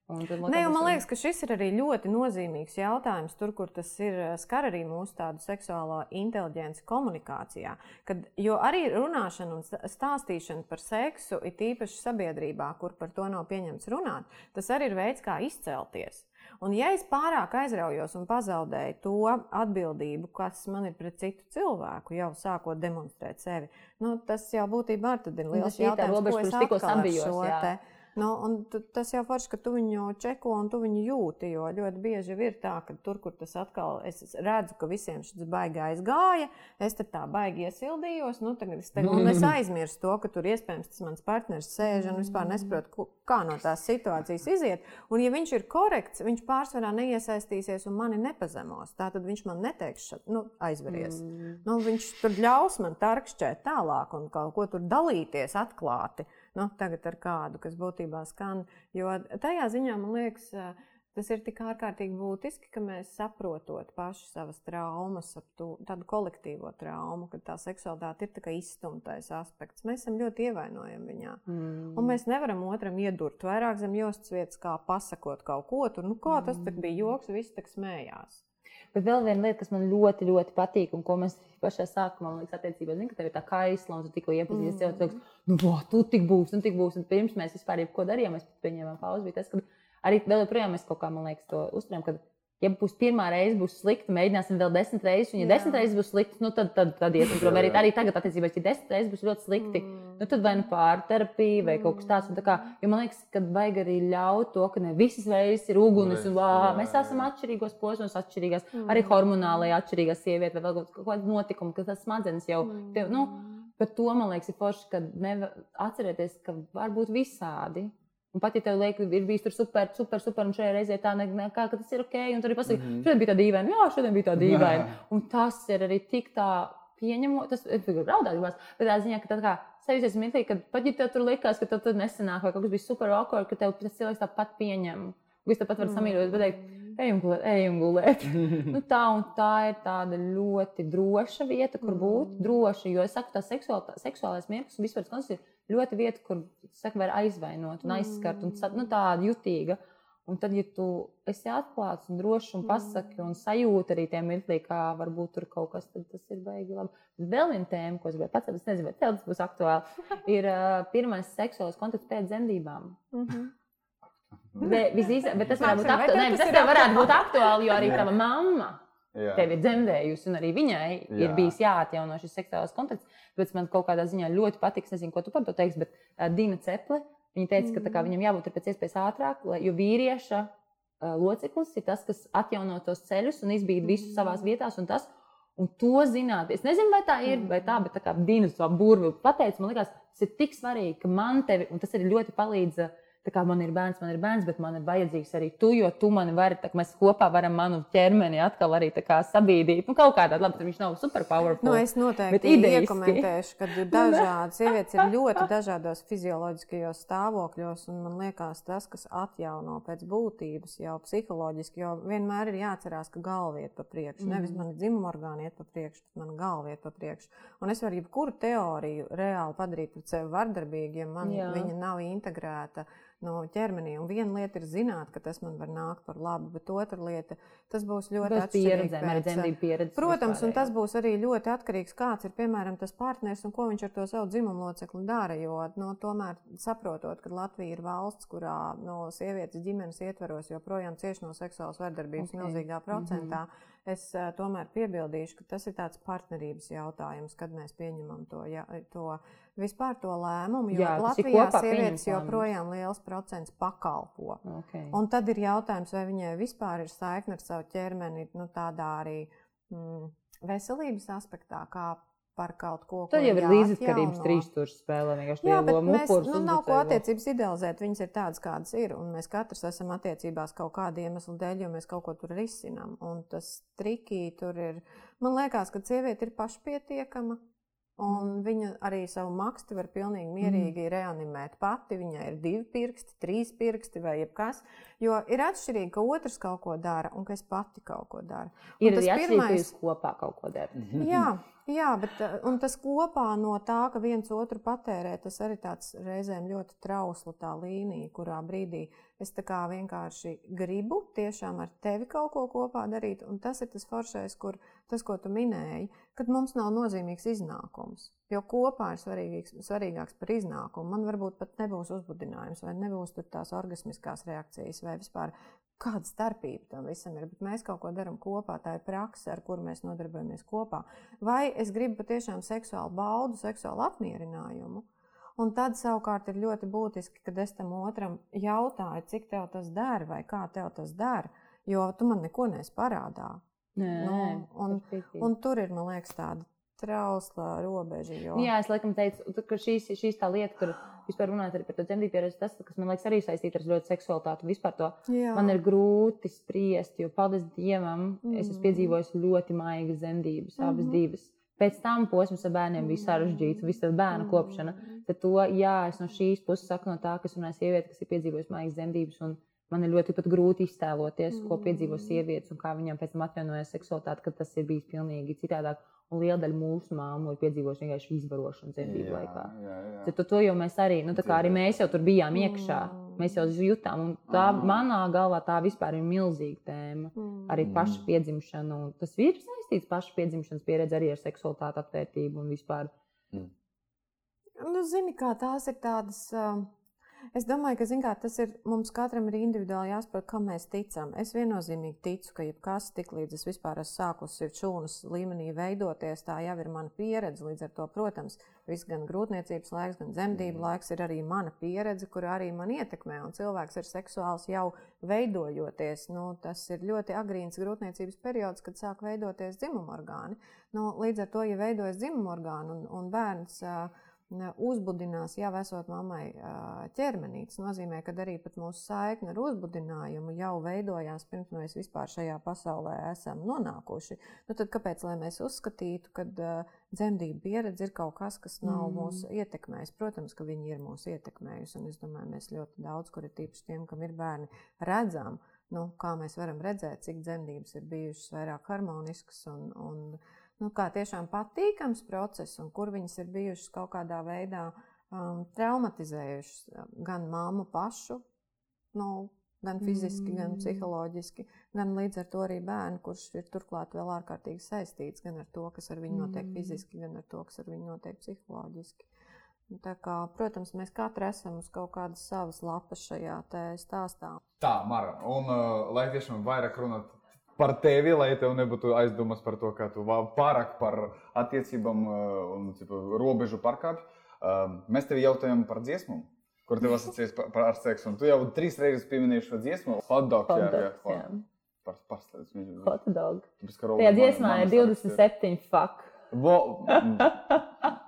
Ne, man liekas, ka šis ir arī ļoti nozīmīgs jautājums, tur, kur tas ir eh, skar arī mūsu tādu seksuālo inteligenci komunikācijā. Kad, jo arī runāšana un stāstīšana par seksu, it īpaši sabiedrībā, kur par to nav pieņemts runāt, tas arī ir veids, kā izcelties. Un, ja es pārāk aizraujos un pazaudēju to atbildību, kas man ir pret citu cilvēku, jau sākot demonstrēt sevi, nu, tas jau būtībā ir liels jautājums, ko es tikko sabijos. Nu, tas jau forši, ka tu viņu čeko un tu viņu jūti. Jo ļoti bieži ir tā, ka tur, kur tas atkal, es redzu, ka visiem šis baigi aizgāja, es tā baigi iesildījos. Nu, tagad es, tagad, es aizmirsu to, ka tur iespējams tas mans partneris sēž un vispār nesaprot, kā no tās situācijas iziet. Un, ja viņš ir korekts, viņš pārsvarā neiesaistīsies un mani nepazemos. Tā tad viņš man neteiks, nu, aizveries. Mm. Nu, viņš tur ļaus man tarkšķēt tālāk un kaut ko tur dalīties atklāti nu, tagad ar kādu, kas būtībā skan. Jo tajā ziņā man liekas, tas ir tik ārkārtīgi būtiski, ka mēs saprotot paši savas traumas, to, tādu kolektīvo traumu, ka tā seksualitāte ir izstumtais aspekts. Mēs esam ļoti ievainojami viņā. Mm. Un mēs nevaram otram iedurt vairāk zem jostas vietas, kā pasakot kaut ko tur. Nu, kā tas mm. bija joks, visi tā smējās. Bet vēl viena lieta, kas man ļoti, ļoti patīk, un ko mēs pašā sākumā, man liekas, attiecībā, zin, ka tev ir tā kaisla, un tu tikko iepazīsties, mm. cilvēks, nu, no, tu tik būs, un tik būs, un pirms mēs vispār jebko darījām, mēs pieņēmām pauzi, bija tas, ka arī vēl joprojām mēs kaut kā, man liekas, to uzturam, ka ja būs pirmā reize, būs slikti, mēģināsim vēl desmit reizes. Un, ja Jā. desmit reizes būs slikti, nu, tad, tad, tad iesim prom. Arī, arī tagad, attiecībā, ja desmit reizes būs ļoti slikti, mm. nu, tad vai nu pārterapija vai mm. kaut kas tāds. Tā kā, jo man liekas, ka vajag arī ļaut to, ka ne visas reizes ir uguns. Un, vā, mēs esam atšķirīgos posmos, atšķirīgās, mm. arī hormonāli atšķirīgās sievietes, vai vēl kaut kāda notikuma, ka tas smadzenes jau. Mm. Tev, nu, Par to man liekas, ir forši, ka atcerieties, ka var būt visādi. Un pat ja tev liekas, ir bijis tur super, super, super, un šajā reizē tā ne, ne, kā, tas ir ok, un tur arī pasakā, mm -hmm. šodien bija tā dīvaina, jā, šodien bija tā dīvaina. Un tas ir arī tik tā pieņemot, tas ir raudāt, bet tā ziņā, ka tā kā sajūties mirklī, ka pat ja tev tur likās, ka tev tur nesanāk, vai kaut kas bija super awkward, ka tev tas cilvēks tāpat pieņem. Viņš tāpat var samīļot, bet teikt, ejam gulēt, ejam gulēt. nu, tā un tā ir tāda ļoti droša vieta, kur būt. Droša, jo es saku, tā seksuālais mierklis un vispār tas ir ļoti vieta, kur saka, var aizvainot un aizskart, un nu, tāda jutīga. Un tad, ja tu esi atklāts un drošs un pasaki un sajūti arī tajā mirklī, kā varbūt tur kaut kas, tad tas ir baigi labi. Vēl viena tēma, ko es gribēju pateikt, es nezinu, vai tev tas būs aktuāli, ir uh, pirmais seksuālais kontakts pēc dzemdībām. Mm -hmm. Bet, visīsā, bet tas aktuāli. Tas, tas varētu būt aktuāli, jo arī tava mamma Jā. tevi ir dzemdējusi, un arī viņai Jā. ir bijis jāatjauno šis seksuālais kontakts. Tāpēc man kaut kādā ziņā ļoti patiks, nezinu, ko tu par to teiksi, bet uh, Dina Ceple, viņa teica, ka kā, viņam jābūt pēc iespējas ātrāk, lai, jo vīrieša uh, loceklis ir tas, kas atjauno tos ceļus un izbīd visu mm. savās vietās. Un tas, Un to zināt, es nezinu, vai tā ir, vai tā, bet tā kā Dīnas to burbuļu pateica, man liekas, tas ir tik svarīgi, ka man tevi, un tas arī ļoti palīdz man ir bērns, man ir bērns, bet man ir vajadzīgs arī tu, jo tu mani vari, tā mēs kopā varam manu ķermeni atkal arī sabīdīt. Nu, kaut kādā, labi, viņš nav super powerful. Nu, es noteikti iekomentēšu, ka dažādas sievietes ir ļoti dažādos fizioloģiskajos stāvokļos, un man liekas, tas, kas atjauno pēc būtības jau psiholoģiski, jo vienmēr ir jāatcerās, ka galva iet pa priekšu. Mm. Nevis Mhm. man dzimuma orgāni iet pa priekšu, bet man galva iet pa priekšu. Un es varu jebkuru teoriju reāli padarīt pret sevi vardarbīgu, ja man Jā. viņa nav integrēta no ķermenī. Un viena lieta ir zināt, ka tas man var nākt par labu, bet otra lieta, tas būs ļoti pieredzes. Protams, un vispārējo. tas būs arī ļoti atkarīgs, kāds ir piemēram tas partneris un ko viņš ar to savu dzimumu locekli dara. Jo, no, tomēr saprotot, ka Latvija ir valsts, kurā no sievietes ģimenes ietveros joprojām cieši no seksuālas vardarbības Ok. okay. milzīgā procentā, mm -hmm. es uh, tomēr piebildīšu, ka tas ir tāds partnerības jautājums, kad mēs pieņemam to. Ja, to Vispār to lēmumu, jo Jā, Latvijā sievietes joprojām liels procents pakalpo. Okay. Un tad ir jautājums, vai viņai vispār ir saikne ar savu ķermeni, nu, tādā arī mm, veselības aspektā, kā par kaut ko, Tad ko jau ir līdzatkarības jāatjauno. trīs stūra spēlē. Jā, bet mēs, mupurus nu, nav ko attiecības idealizēt. Viņas ir tādas, kādas ir. Un mēs katrs esam attiecībās kaut kāda iemesla dēļ, jo mēs kaut ko tur risinām. Un tas trikī tur ir. Man liekas, ka sieviete ir pašpietiekama. Un Mm. viņa arī savu makstu var pilnīgi mierīgi reanimēt pati. Viņai ir divi pirksti, trīs pirksti vai jebkas. Jo ir atšķirīgi, ka otrs kaut ko dara un ka es pati kaut ko daru. Un Ir tas arī atšķirīgi, ka pirmais- jūs kopā kaut ko darat. Jā, jā, bet un tas kopā no tā, ka viens otru patērē, tas arī tāds reizēm ļoti trausla tā līnija, kurā brīdī es vienkārši gribu tiešām ar tevi kaut ko kopā darīt. Un tas ir tas foršais, kur tas, ko tu minēji, kad mums nav nozīmīgs iznākums. Jo kopā ir svarīgāks, svarīgāks par iznākumu. Man varbūt pat nebūs uzbudinājums, vai nebūs tās orgasmiskās reakcijas, vai vispār kāda starpība tam visam ir. Bet mēs kaut ko darām kopā, tā ir praksa, ar kuru mēs nodarbojamies kopā. Vai es gribu patiešām seksuālu baudu, seksuālu apmierinājumu? Un tad savukārt ir ļoti būtiski, kad es tam otram jautāju, cik tev tas dara vai kā tev tas dara, jo tu man neko nes parādā. Nē, Nu, un-. Un tur ir, man liekas, tāda trausla robeža. Jo... Nu Jā, es laikam teicu, ka šīs, šīs tā lieta, kur vispār runājot par to dzemdību pieredzi, tas, kas man liekas arī saistīts ar ļoti seksualitāti. Vispār to Jā. man ir grūti spriest, jo, paldies Dievam, mm. es esmu Mhm. piedzīvojis ļoti maigas dzemdības, mm abas Mhm. divas. Pēc tam posms ar bērniem bija sarežģīts, visa tā bērnu kopšana. Tad to, jā, es no šīs puses saku no tā, kas runāja sieviete, kas ir piedzīvojusi maigas dzemdības. un Man ir ļoti pat grūti iztēloties, ko piedzīvo sievietes un kā viņām pēc tam atjaunojas seksualitāte, kad tas ir bijis pilnīgi citādāk. Un liela daļa mūsu māmu ir piedzīvojuši vienkārši izvarošanu dzemdību laikā. jā, jā. Tad to jau mēs arī, nu, tā kā arī mēs jau tur bijām iekšā. Mēs jau jutām, un tā Mm. manā galvā tā vispār ir milzīga tēma. Mm. Arī Mm. paša piedzimšana. un Tas ir saistīts paša piedzimšanas pieredze arī ar seksualitāti, atvērtību un vispār. Nu, zini, kā tās ir tādas. Um, es domāju, ka kā, tas ir mums katram ir individuāli jāsaprot, kam mēs ticam. Es viennozīmīgi ticu, ka jebkas, tiklīdz es vispār esmu sākusi šūnas līmenī veidoties, tā jau ir mana pieredze. Līdz ar to, protams, viss gan grūtniecības laiks, gan dzemdību laiks ir arī mana pieredze, kur arī man ietekmē. Un cilvēks ir seksuāls jau veidojoties. Nu, tas ir ļoti agrīns grūtniecības periods, kad sāk veidoties dzimuma orgāni. Nu, līdz ar to, ja veidojas dzimuma orgāni un, un bērns. Uh, uzbudinās jau esot mammai ķermenī. Tas nozīmē, ka arī mūsu saikne ar uzbudinājumu jau veidojās pirms mēs vispār šajā pasaulē esam nonākuši. Nu, tad kāpēc mēs uzskatītu, ka dzemdību pieredze ir kaut kas, kas nav mm. mūsu ietekmējis? Protams, ka viņi ir mūsu ietekmējuši, un es domāju, mēs ļoti daudz, kur ir tīpaši tiem, kam ir bērni, redzam. Nu, kā mēs varam redzēt, cik dzemdības ir bijušas vairāk harmoniskas un, un nu, kā tiešām patīkams process, un kur viņas ir bijušas kaut kādā veidā um, traumatizējušas gan māmu pašu, nu, gan fiziski, mm. gan psiholoģiski, gan līdz ar to arī bērnu, kurš ir turklāt vēl ārkārtīgi saistīts gan ar to, kas ar viņu notiek mm. fiziski, gan ar to, kas ar viņu notiek psiholoģiski. Tā kā, protams, mēs katrs esam uz kaut kādas savas lapas šajā stāstā. Tā, Mara, un uh, lai tiešām vairāk runāt par tevi, lai tev nebūtu aizdomas par to, ka tu pārāk par attiecībām un cipu, robežu pārkāpj. Mēs tev jautājām par dziesmu, kur tev asociējas par, par seksu. Un tu jau trīs reizes pieminēji šo dziesmu. Hot dog, Hot jā, jā, dogs, jā. Par, pārslēdz viņu. Hot dog. Tāpēc, ka Tajā Roland dziesmā ir manas 27 fuck. Mm,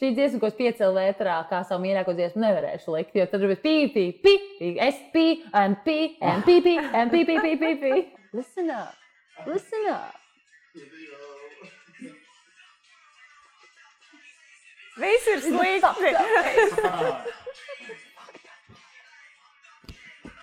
šī dziesma, ko es piecēlu vētrā, kā savu mīļāko dziesmu, nevarēšu likt. Jo tad ir pī, pī, pī, pī, es pī, and pī, and pī, pī, and pī, pī, pī, pī, pī. Listen up, listen up. Viss ir slikti.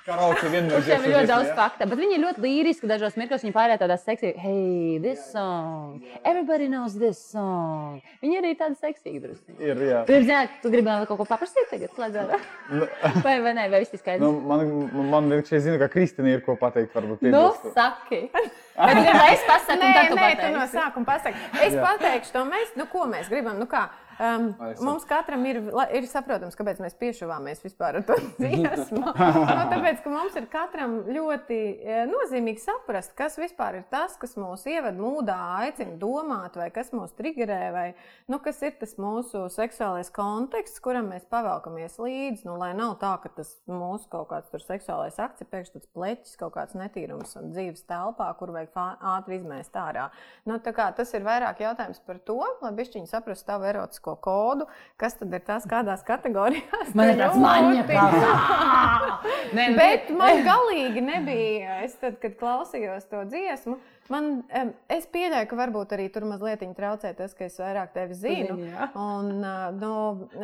Karaoke vienmēr Viņam ir ļoti daudz faktu, bet viņi ir ļoti līriski. Dažos mirkļos viņi pārējā tādā seksīgā, hey, this song, everybody knows this song. Viņi arī tādi seksīgi drusku. Ir, jā. Tu zināt, tu gribi vēl kaut ko paprasīt tagad, slēdzot? Vai, vai nē, vai viss ir skaidrs? Nu, man, man vienkārši zina, ka Kristina ir ko pateikt. Varbūt Nu, piebilst. saki. Vai tu gribi, lai es pasaku, Nē, nē, tu no sākuma pasaki. Es Jā. pateikšu to, mēs, nu, ko mēs gribam. Nu, kā, um, mums katram ir, ir saprotams, kāpēc mēs piešuvāmies vispār ar to dziesmu. no, tāpēc, ka mums ir katram ļoti e, nozīmīgi saprast, kas vispār ir tas, kas mūs ievada mūdā, aicina domāt, vai kas mūs triggerē, vai nu, kas ir tas mūsu seksuālais konteksts, kuram mēs pavelkamies līdzi. Nu, lai nav tā, ka tas mūsu kaut kāds seksuālais akts ir pēkšņi tāds pleķis, kaut kāds netīrums un dzīves telpā, kur vajag ātri izmēst ārā. Nu, tā kā tas ir vairāk jautājums par to, lai bišķiņi saprastu tavu erotisko kodu, kas tad ir tās kādās kategorijās. Man ir tāds. Nē, nu, Bet man galīgi nebija. Es tad, kad klausījos to dziesmu, man, es pieļauju, ka varbūt arī tur mazliet traucē tas, ka es vairāk tevi zinu. zini. Un, nu,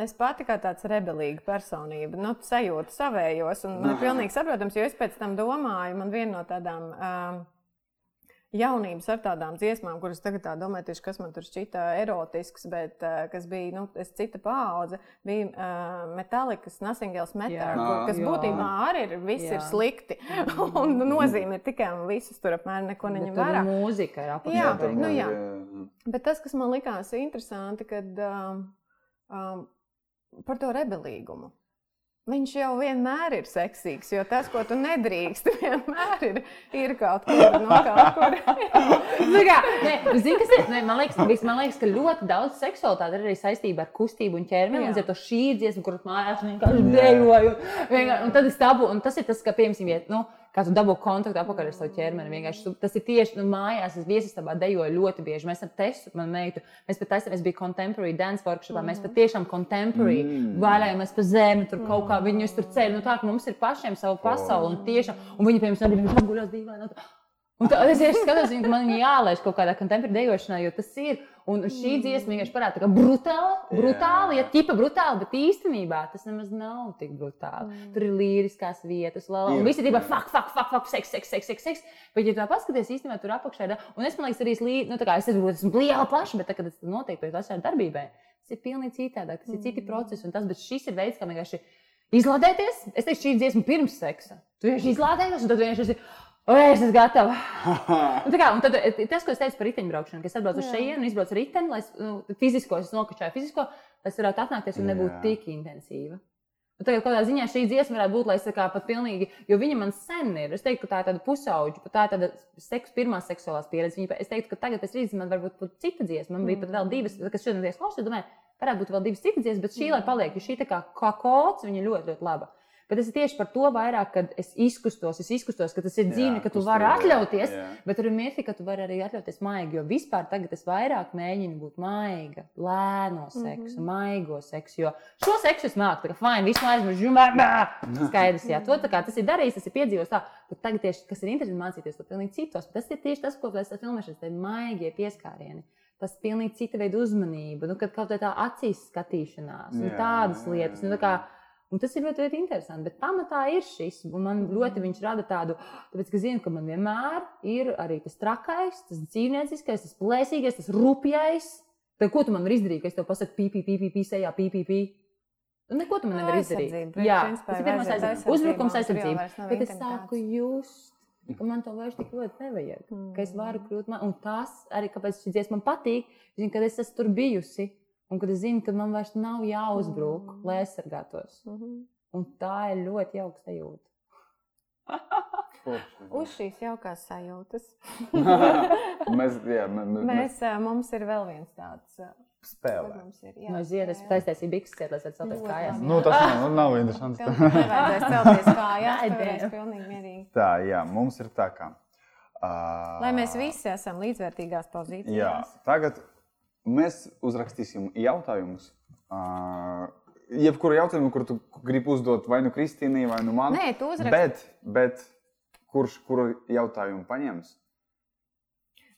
es pati kā tāds rebelīga personība, nu, sajūtu savējos. Un man ir pilnīgi saprotams, jo es pēc tam domāju, man viena no tādām. Um, jaunības ar tādām dziesmām, kuras tagad tā domāju, tieši kas man tur šķita erotisks, bet uh, kas bija nu, cita paudze, bija uh, Metallica's Nothing Else Matter, Jā. kur, kas Jā. būtībā arī ir, viss Jā. ir slikti. un nozīme ir tikai un visus tur apmēram neko neņem vērā. mūzika ir apakšā. Jā, tur nu jā. Bet tas, kas man likās interesanti, kad um, um, par to rebelīgumu. Viņš jau vienmēr ir seksīgs, jo tas, ko tu nedrīkst, vienmēr ir, ir kaut kur no kaut kur. Nu, kā, nē, zini, kas ir? Nē, man, liekas, vis- man liekas, ka ļoti daudz seksualitāte ir arī saistība ar kustību un ķermeni. Līdz ar to šī dziesma, kuras mājās vienkārši dejoju. Un, un tad es dabu, un tas ir tas, ka, piemēram, ja, nu, kā tu dabū kontaktu apakaļ ar savu ķermeni. Vienkārši Tas ir tieši nu, mājās, es viesistabā dejoju ļoti bieži. Mēs ar testu, man meitu, mēs pat esam, es biju contemporary dance workshopā, mēs pat tiešām contemporary Mm. vaļājamies pa zemi, tur kaut kā viņus tur ceļ. Nu, tā, mums ir pašiem savu pasauli un tiešām, un viņi, piemēram, arī bija guļos dīvaini. Un tā, es tieši skatos, viņu, man jālaiž kaut kādā kontemporārā dejošanā, jo tas ir. Un šī dziesma vienkārši parāda, ka brutāli, brutāli, ja tipa brutāli, bet īstenībā tas nemaz nav tik brutāli. Mm. Tur ir līriskās vietas, lala, un visi tipa fuck, fuck, fuck, fuck, seks, seks, seks, seks, seks. Bet, ja tā paskaties, īstenībā tur apakšā ir. Un es, man liekas, arī slīd, nu, tā kā es esmu, esmu liela plaša, bet, tā, kad tas notiek pēc tam darbībai, tas ir pilnīgi citādāk, tas ir citi procesi un tas, bet šis ir veids, kā vienkārši izlādēties. Es teikšu, šī dziesma pirms seksa. Tu vienkārši izlādējies, un tad vienkārši esi. Es esmu gatava. Un tā kā, un tad, eh, tas, ko es teicu par riteņbraukšanu, ka es atbraucu uz šejienu un izbraucu riteni, lai es nu, fizisko, es nokačāju fizisko, lai es varētu atnākties un nebūtu tik intensīva. Un tagad kādā ziņā šī dziesma varētu būt, lai es tā kā pat pilnīgi, jo viņa man sen ir. Es teiktu, ka tā ir tāda pusauģa, pat tā ir tāda seks, pirmā seksuālās pieredze. Viņa, es teiktu, ka tagad pēc rīta man varbūt būtu cita dziesma. Man bija pat vēl divas, kas šodien ir klausās, domāju, varētu būt vēl divas citas dziesmas, bet šī lai paliek, jo šī tā kā, kā kods, viņa ļoti, ļoti laba. Bet tas ir tieši par to vairāk, kad es izkustos, es izkustos, ka tas ir dzīve, ka tu vari atļauties. jā. Bet tur ir mirkli, ka tu vari arī atļauties maigi. Jo vispār tagad es vairāk mēģinu būt maiga, lēno seksu, mm -hmm. maigo seksu. Jo šo seksu es māku, tā kā fine, visu aizmirsu, skaidrs, jā, to tā kā tas ir darījis, tas ir piedzīvojis tā. Bet tagad tieši, kas ir interesanti mācīties to pilnīgi citos, bet tas ir tieši tas, ko es esmu filmējušies, tie maigie pieskārieni. Tas ir pilnīgi cita veida uzmanība, nu, kad kaut kā tā acīs skatīšanās un Jā, tādas jā, lietas. Nu, tā kā, Un tas ir ļoti, ļoti interesanti. Bet pamatā ir šis. Un man ļoti viņš rada tādu, tāpēc, ka zinu, ka man vienmēr ir arī tas trakais, tas dzīvnieciskais, tas plēsīgais, tas rupjais. Tad, ko tu man vari izdarīt, ka es tev pasaku, pī, pī, pī, pī, pī sejā, pī, pī, pī. Nu, neko tu man nevari izdarīt. Jā, tas ir ir pirmais aizsardzības. Uzbrukums aizsardzība, Bet es sāku just, ka man to vairs tik ļoti nevajag. Ka es varu kļūt, ma- un tas arī, kāpēc šī dziesma man patīk, zinu, kad es esmu tur bijusi. Un kad es zinu, ka man vairs nav jāuzbruk, lai aizsargātos. Mhm. Un tā ir ļoti jauka sajūta. Uz šīs jaukās sajūtas. Mēs, jā, mēs, mēs mums ir vēl viens tāds. mums ir No ziedas taisīja bikses, lai Ļoti kājās. labi. Nu, tas nav, nu, nav interesants. Tev nevajadzēs celties kājās, varēsi Dievs. pilnīgi mierīgi. Tā, jā, mums ir tā kā. Uh, Lai mēs visi esam līdzvērtīgās Jā, pozīcijās. tagad mēs uzrakstīsim jautājumus. Uh, jebkuru jautājumu, kur tu gribi uzdot vai nu Kristīnai, vai nu man. Nē, tu uzraksti. Bet, bet kurš kuru jautājumu paņems?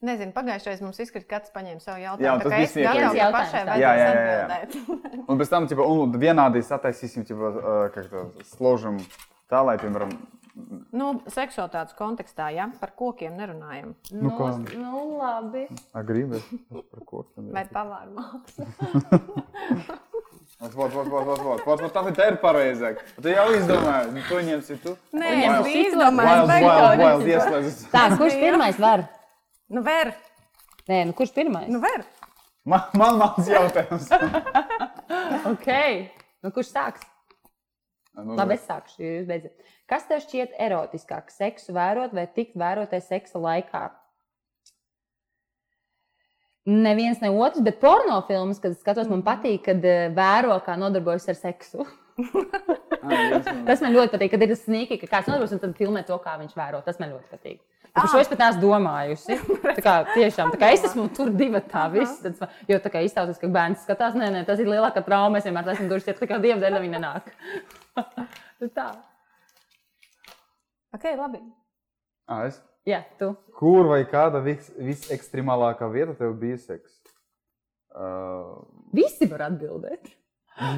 Nezinu, pagājušajā mums izkrita, katrs paņēma savu jautājumu. Jā, tas bija viens jautājums. Jā, pašai jā, jā, jā, jā. un pēc tam, tipa, un vienādi sataisīsim, tipa, kā to složam tā, lai, piemēram, Nu, seksualitātes kontekstā, ja par kokiem nerunājam. Nu, kā? nu labi. agrīvi par ko. Vai pavāru mākslu? Vot, vot, vot, vot, vot, vot, vot, vot, tā ir pareizāk. Tu jau izdomāji, nu, to ņemsi tu. Nē, es izdomāju, bet wild, wild, ieslēdzas. Tā, kurš pirmais var? Nu, ver, Nē, nu kurš pirmais? nu, ver. Man, man mans jautājums. Ok. Nu, kurš sāks? Nu, Labi, es sākšu. Jūs beidzat. Kas tev šķiet erotiskāk? Seksu vērot vai tikt vērotai seksa laikā? Neviens ne otrs, bet porno filmas, kad skatos, man patīk, kad eh, vēro, kā nodarbojas ar seksu. Ah, Tas man ļoti patīk, kad ir snīki, ka kāds nodarbojas un tad filmē to, kā viņš vēro. Tas man ļoti patīk. Par šo es pat neesmu domājusi. Tā kā, tiešām, tā kā es esmu tur divi tā viss. Tad, jo tā kā izstāstos, ka bērns skatās, nē, nē, tas ir lielākā trauma. Es vienmēr esmu tur, tā kā dieva dēļ viņa nenāk. Tā. Ok, labi. Ah, es. Jā, tu. Kur vai kāda vis, visekstremālākā vieta tev bija seks? Uh, Visi var atbildēt.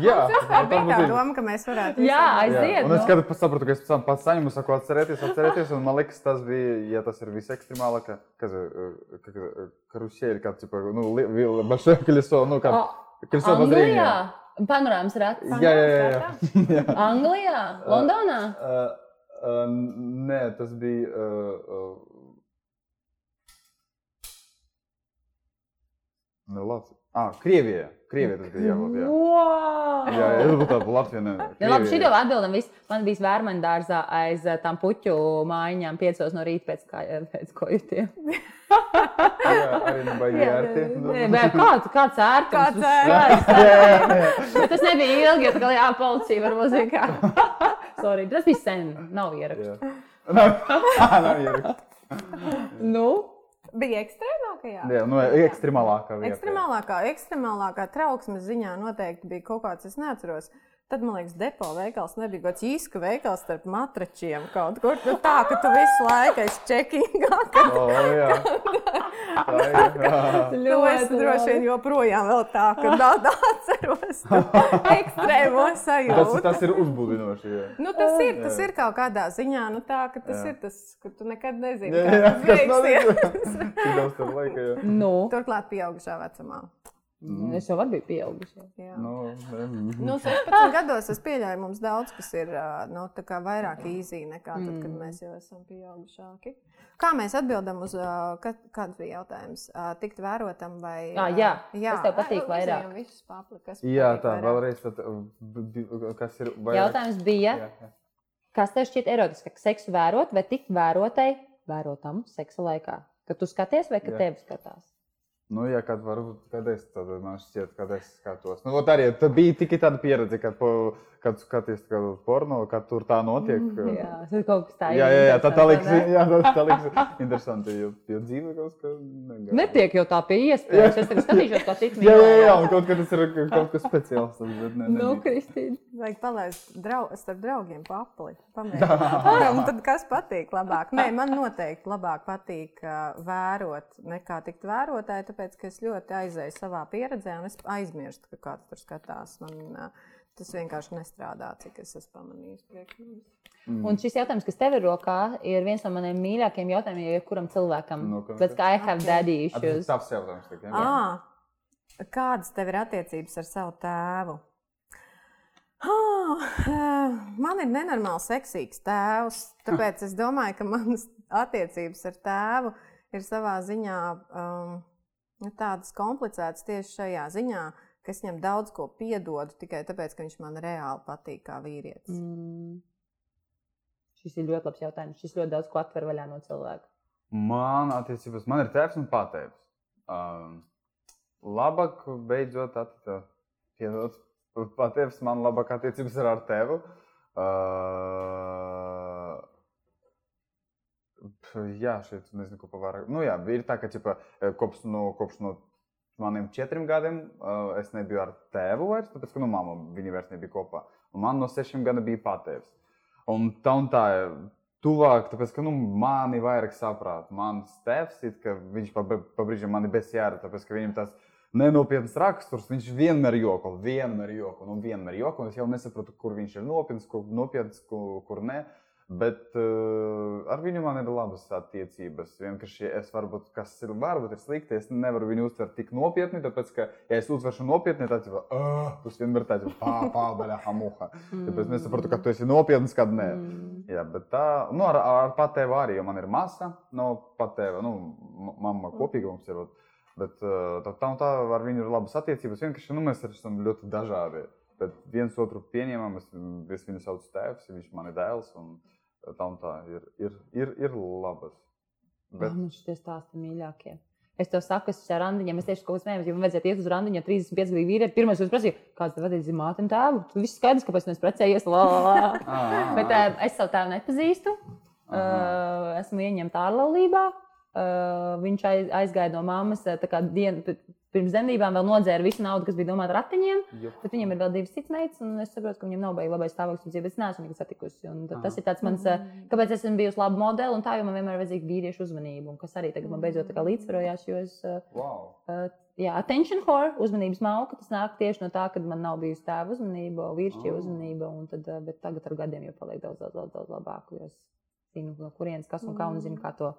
jā, Tā bija tā ir. doma, ka mēs varētu. Jā, visam- aiziet. Un es nu. skatu, sapratu, ka es pēc tam pats saņemu, saku, atcerieties, atcerieties, un man liekas, tas bija, ja tas ir visekstremālākā, kas ir karusēļa, kā, tipo, nu, li- vi- большое колесо, nu, kā, колесо обозрения. Anglijā, panorāmas rats. Jā, jā, jā. jā. jā. Anglijā, Londonā. Uh, uh, nē, tas bija. Uh, uh, nu, labi. Ah, Krievijā. Krievijā tas bija jābūt. Jā, Wow! jā, jā es būtu tādu Latviju. Ne, Ja, labi, šī jau atbildam. Viss. Man bija vērmaņa dārzā aiz tām puķu mājiņām, piecos no rīta pēc, kā, pēc kojutiem. Jā, arī nebaigi ērti. Nē, bet Kāds, kāds ērtums? Kāds ērtums? Jā, tas nebija ilgi, jo tā kā jā, policija varbūt zina, kā. Sorry, tas bija sen, nav ierakstu. Nav, nav ieraksts. Nu, Bija ekstrēmākajā. Jā, nu, ekstremālākā vieta. Ekstremālākā, ekstremālākā trauksmes ziņā noteikti bija kaut kāds, es neatceros. Tad, man liekas, depo veikals nebija kaut kāds īska veikals starp matračiem. Kaut kur nu, tā, ka tu visu laiku esi čekingā. Ka O, jā. Tā ir. jā. tu esi droši vien joprojām vēl tā, ka tādā atceros to ekstrēmo Tas, sajūtu. tas ir uzbudinoši. jā. Nu, tas ir, tas ir kaut kādā ziņā, nu, tā, ka tas Jā. ir tas, ka tu nekad nezini, Jā, jā, tas kas beigsies. Cik daudz tam laika, jā. nu. Turklāt pieaugušā vecumā. Es jau varu būt pieaugusi. Jā. Nu, mm. Nu, 16 gados es pieļauju, mums daudz kas ir nu, tā kā vairāk īzī nekā tad, kad mēs jau esam pieaugušāki. Kā mēs atbildam uz kāds bija jautājums? Tikt vērotam vai Ā, jā. Kas tev patīk Ai, vairāk? papli, kas Jā, tā, vairāk. vēlreiz, tad, kas ir vairāk? Jautājums bija, Jā, jā. kas tev šķiet erotiskāk? Seksu vērot vai tikt vērotai, vērotam seksa laikā? Kad tu skaties vai kad Jā. tevi skatās? Nu, jā, kad varbūt, kad es, tad man šķiet, kad es skatos. Nu, arī, bija tikai tāda pieredze, kad, po, kad skaties kā uz porno, kad tur tā notiek. Jā, tas ir kaut kas tāds. jā, jā, jā tā, tā liekas, jā, tā, tā liekas interesanti, jo, jo dzīve kaut kā negāja. Netiek jau tā pie iespējas. Es tev skatīšos, kā tik Jā, jā, jā, un kaut kas tas ir kaut kas speciāls. Tas, bet ne, Nu, nebija. Kristīna. Vajag palaist drau, starp draugiem papli. Un tad kas patīk labāk? Nē, man noteikti labāk patīk uh, vērot nekā tikt vērotāji, tāpēc ka es ļoti aizēju savā pieredzē un es aizmirstu, ka kāds tur skatās. Man, uh, tas vienkārši nestrādā, cik es esmu pamanījis manis. Un šis jautājums, kas tev ir rokā, ir viens no maniem mīļākajiem jautājumiem, jebkuram cilvēkam. Nu, kas Pēc kā I have Ok. daddy Ah, Tas ir issues. tavs jautājums. À, kādas tev ir attiecības ar savu tēvu? Ah, man ir nenormāli seksīgs tēvs, tāpēc es domāju, ka manas attiecības ar tēvu ir savā ziņā um, nu, tādas komplicētas tieši šajā ziņā, ka es viņam daudz ko piedodu tikai tāpēc, ka viņš man reāli patīk kā vīrietis. Mm. Šis ir ļoti labs jautājums. Šis ļoti daudz ko atver vaļā no cilvēka. Man attiecības, man ir tēvs un patēvs. Um, labāk beidzot attiecības. Patēvs man labāk attiecības ir ar tevi. Uh, jā, šeit nezinu, ko pavairāk. Nu jā, ir tā, ka ķipa, kopš no, kopš no maniem četriem gadiem uh, es nebiju ar tēvu vairs, tāpēc, ka nu, mamma viņa vairs nebija kopā. Un man no sešiem gadiem bija patēvs. Un tā un tā ir tuvāk, tāpēc, ka nu, mani vairāk saprāt. Mans tēvs, it, ka viņš pa, pa brīžiem mani bez jēra, tāpēc, ka viņam tas nenopietns raksturs, viņš vienmēr joko, vienmēr joko, un vienmēr joko. Un es jau nesaprotu, kur viņš ir nopietns, kur, nopietns, kur, kur ne. Bet uh, ar viņu man ir labas attiecības. Vienkārši es varbūt, kas ir, varbūt ir slikti, es nevaru viņu uztvert tik nopietni, tāpēc, ka, ja es uztveršu nopietni, tad jau uh, tas vienmēr tāds - pāri hamuha. Tāpēc es nesaprotu, ka tu esi nopietns, kad nē. Mm. Jā, bet tā, nu, ar, ar patēvu arī, jo man ir masa no patēva, nu, mamma kopīga mums ir. Bet uh, tā, tā tā ar viņu ir labas attiecības. Vienkārši nu, mēs esam ļoti dažādi. Bet viens otru pieņemam, es, es viņu saucu tēvs, viņš man ir dēls. Un, tā un tā ir, ir, ir, ir labas. Bet... Man šie stāsti mīļākie. Es tev saku, es ar randiņiem, es tieši kaut ko smējos, ja man vajadzētu iet uz randiņu, 35 gadu vīrieti. Pirmais, kas prasīja, kāds tev vadīja māte un tēvu. Tu viss skaidrs, kāpēc mēs precējies. Bet uh, es savu tēvu nepazīstu. Uh, esmu ieņemta ārlaulībā. Uh, viņš aizgāja no mammas dienu pirms zemībām, vēl nodzēra visu naudu, kas bija domāta ratiņiem. Bet viņam ir vēl divas citas meitas, un es saprotu, ka viņam nav baigi labais stāvoklis, bet es neesmu nekad satikusi. Tas ir tāds mans, kāpēc esmu bijusi laba modeli, un tā jau man vienmēr ir vajadzīga vīriešu uzmanība, kas arī tagad man beidzot līdzsvarojās. Jo es, wow. uh, jā, attention whore, uzmanības malka, tas nāk tieši no tā, ka man nav bijusi tēva uzmanība, vīrišķie oh. uzmanība, un tad, bet tagad ar gadiem jau paliek daudz, daudz, daudz, daudz labāk, jo es zinu, no kurienes kas un kā, un zinu, kā to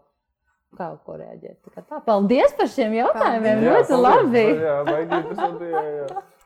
kaut ko reaģēt. Tā, tā. Paldies par šiem jautājumiem! Ļoti labi! Jā, interesanti. Jā, jā.